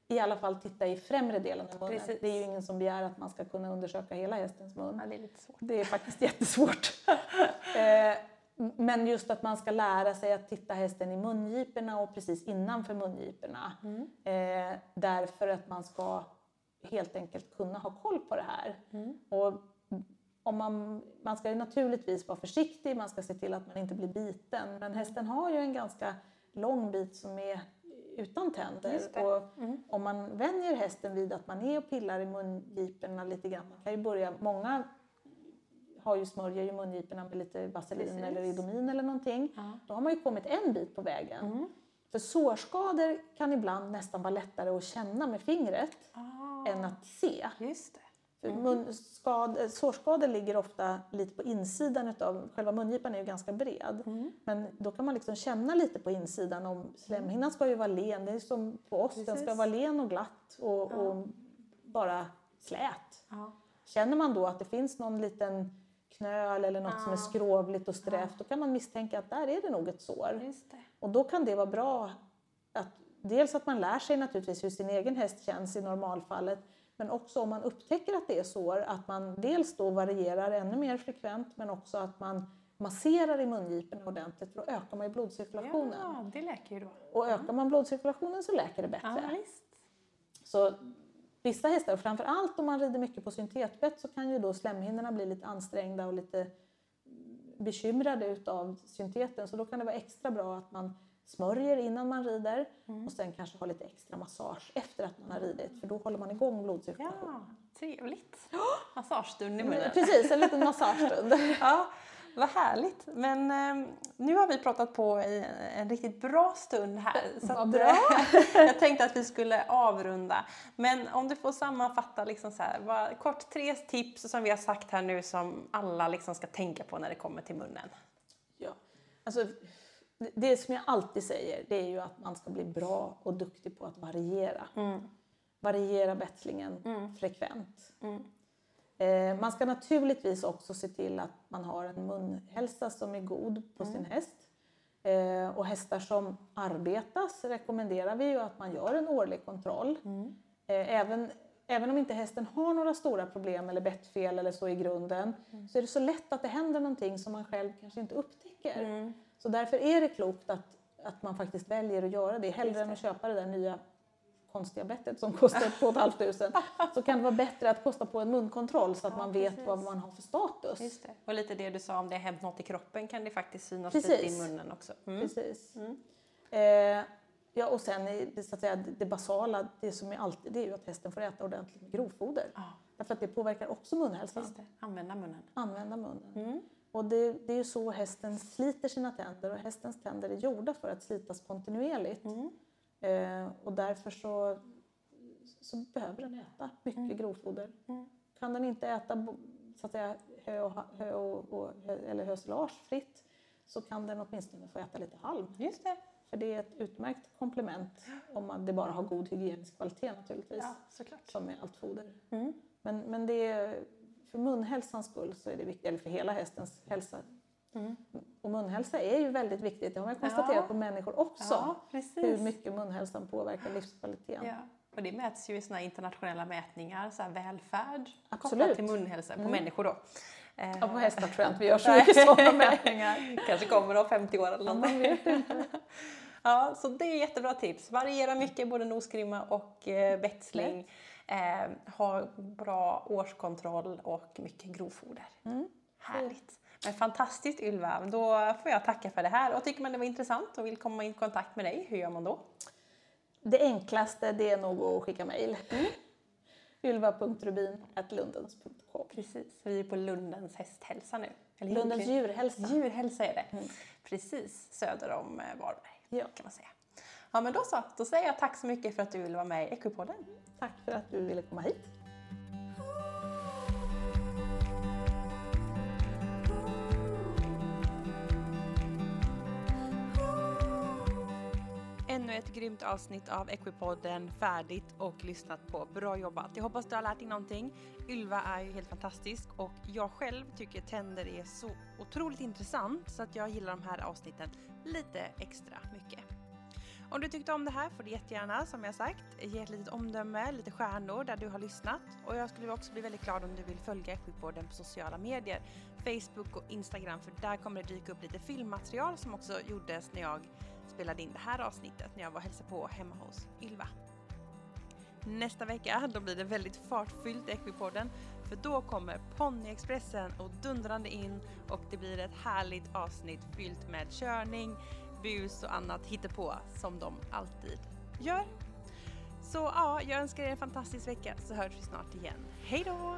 i alla fall titta i främre delen av munnen. Precis. Det är ju ingen som begär att man ska kunna undersöka hela hästens mun. Ja, det är lite svårt. Det är faktiskt jättesvårt. Eh, Men just att man ska lära sig att titta hästen i mungiporna och precis innanför mungiporna. Eh, därför att man ska helt enkelt kunna ha koll på det här. Och om man, man ska ju naturligtvis vara försiktig, man ska se till att man inte blir biten. Men hästen har ju en ganska lång bit som är utan tänder. Och om man vänjer hästen vid att man är och pillar i mungiporna lite grann. Man kan ju börja, många har ju smörjer ju mungiporna med lite vaselin Precis. eller Idomin eller någonting. Ja. Då har man ju kommit en bit på vägen. För sårskador kan ibland nästan vara lättare att känna med fingret Ah, än att se. just det. Munskad, sårskador ligger ofta lite på insidan utav, själva mungipan är ju ganska bred. Men då kan man liksom känna lite på insidan om slemhinnan ska ju vara len, det är som på oss, den ska Precis. vara len och glatt och, och bara slät. Ja. Känner man då att det finns någon liten knöl eller något som är skrovligt och strävt, då kan man misstänka att där är det nog ett sår. Och då kan det vara bra att dels att man lär sig naturligtvis hur sin egen häst känns i normalfallet, men också om man upptäcker att det är sår, att man dels då varierar ännu mer frekvent, men också att man masserar i mungiporna ordentligt, för då ökar man ju blodcirkulationen. Ja, det läker ju då. Och ökar man blodcirkulationen så läker det Ja, bättre. visst. Så vissa hästar, och framför allt om man rider mycket på syntetbett så kan ju då slemhinnorna bli lite ansträngda och lite bekymrade utav synteten. Så då kan det vara extra bra att man smörjer innan man rider och sen kanske har lite extra massage efter att man har ridit för då håller man igång blodcirkulationen. Ja, trevligt. Massagestund i munnen. Precis, en liten massagestund. Ja, vad härligt. Men eh, nu har vi pratat på i en riktigt bra stund här. Så att, bra. eh, jag tänkte att vi skulle avrunda. Men om du får sammanfatta liksom så här, vad, kort tre tips som vi har sagt här nu som alla liksom ska tänka på när det kommer till munnen. Ja. Alltså, det- som jag alltid säger det är ju att man ska bli bra och duktig på att variera. Variera betslingen frekvent. Eh, man ska naturligtvis också se till att man har en munhälsa som är god på sin häst. Eh, och hästar som arbetas rekommenderar vi ju att man gör en årlig kontroll. Eh, även, även om inte hästen har några stora problem eller bettfel eller så i grunden så är det så lätt att det händer någonting som man själv kanske inte upptäcker. Så därför är det klokt att, att man faktiskt väljer att göra det hellre än att köpa det där nya konstiga bettet som kostar 2 500 så kan det vara bättre att kosta på en munkontroll så att Ja, man vet precis. vad man har för status. Det. Och lite det du sa om det har hänt något i kroppen kan det faktiskt synas Precis. lite i munnen också. Mm. Precis. Eh, ja, och sen det, så att säga, det basala, det som är alltid, det är ju att hästen får äta ordentligt med grovfoder. Ja, Därför att det påverkar också munhälsan. det. Använda munnen. Använda munnen. Mm. Och det, det är ju så hästen sliter sina tänder och hästens tänder är gjorda för att slitas kontinuerligt. Mm. Eh, och därför så, så behöver den äta mycket grovfoder. Mm. Kan den inte äta så att säga, hö, och, hö och, och, eller hösilage fritt så kan den åtminstone få äta lite halm. Just det. För det är ett utmärkt komplement om man det bara har god hygienisk kvalitet naturligtvis. Ja, såklart. Som med allt foder. Mm. Men, men det är, för munhälsans skull så är det viktigt, eller för hela hästens hälsa. Mm. Och munhälsa är ju väldigt viktigt, det har man konstaterat Ja. på människor också. Ja, hur mycket munhälsan påverkar livskvaliteten. Ja. Och det mäts ju i såna internationella mätningar, så välfärd kopplat Absolut. till munhälsa på Mm. människor då. Eh, Ja, på hästar tror jag inte vi gör så mycket sådana mätningar. Kanske kommer om 50 år eller något. Ja, så det är jättebra tips. Variera mycket, både nosgrimma och eh, betsling. Eh, ha bra årskontroll och mycket grovfoder. Mm. Härligt. Men fantastiskt Ylva, då får jag tacka för det här. Och tycker man det var intressant och vill komma i kontakt med dig, hur gör man då? Det enklaste det är nog att skicka mejl. Mm. ylva.rubin.lundens.com Precis, vi är på Lundens hästhälsa nu. Eller Lundens djurhälsa. Djurhälsa är det. Precis, söder om eh, Varberg Ja. kan man säga. Ja men då så, då säger jag tack så mycket för att du ville vara med i Ekopodden. Tack för att du ville komma hit. Ännu ett grymt avsnitt av Equipodden färdigt och lyssnat på. Bra jobbat! Jag hoppas du har lärt dig någonting. Ylva är ju helt fantastisk och jag själv tycker tänder är så otroligt intressant så att jag gillar de här avsnitten lite extra mycket. Om du tyckte om det här får du jättegärna, som jag sagt, ge ett litet omdöme, lite stjärnor där du har lyssnat. Och jag skulle också bli väldigt glad om du vill följa Equipodden på sociala medier. Facebook och Instagram, för där kommer det dyka upp lite filmmaterial som också gjordes när jag spelade in det här avsnittet när jag var och hälsade på hemma hos Ylva. Nästa vecka då blir det väldigt fartfyllt i Equipodden för då kommer Ponyexpressen och dundrande in och det blir ett härligt avsnitt fyllt med körning, bus och annat hittepå som de alltid gör. Så ja, jag önskar er en fantastisk vecka så hörs vi snart igen. Hej då!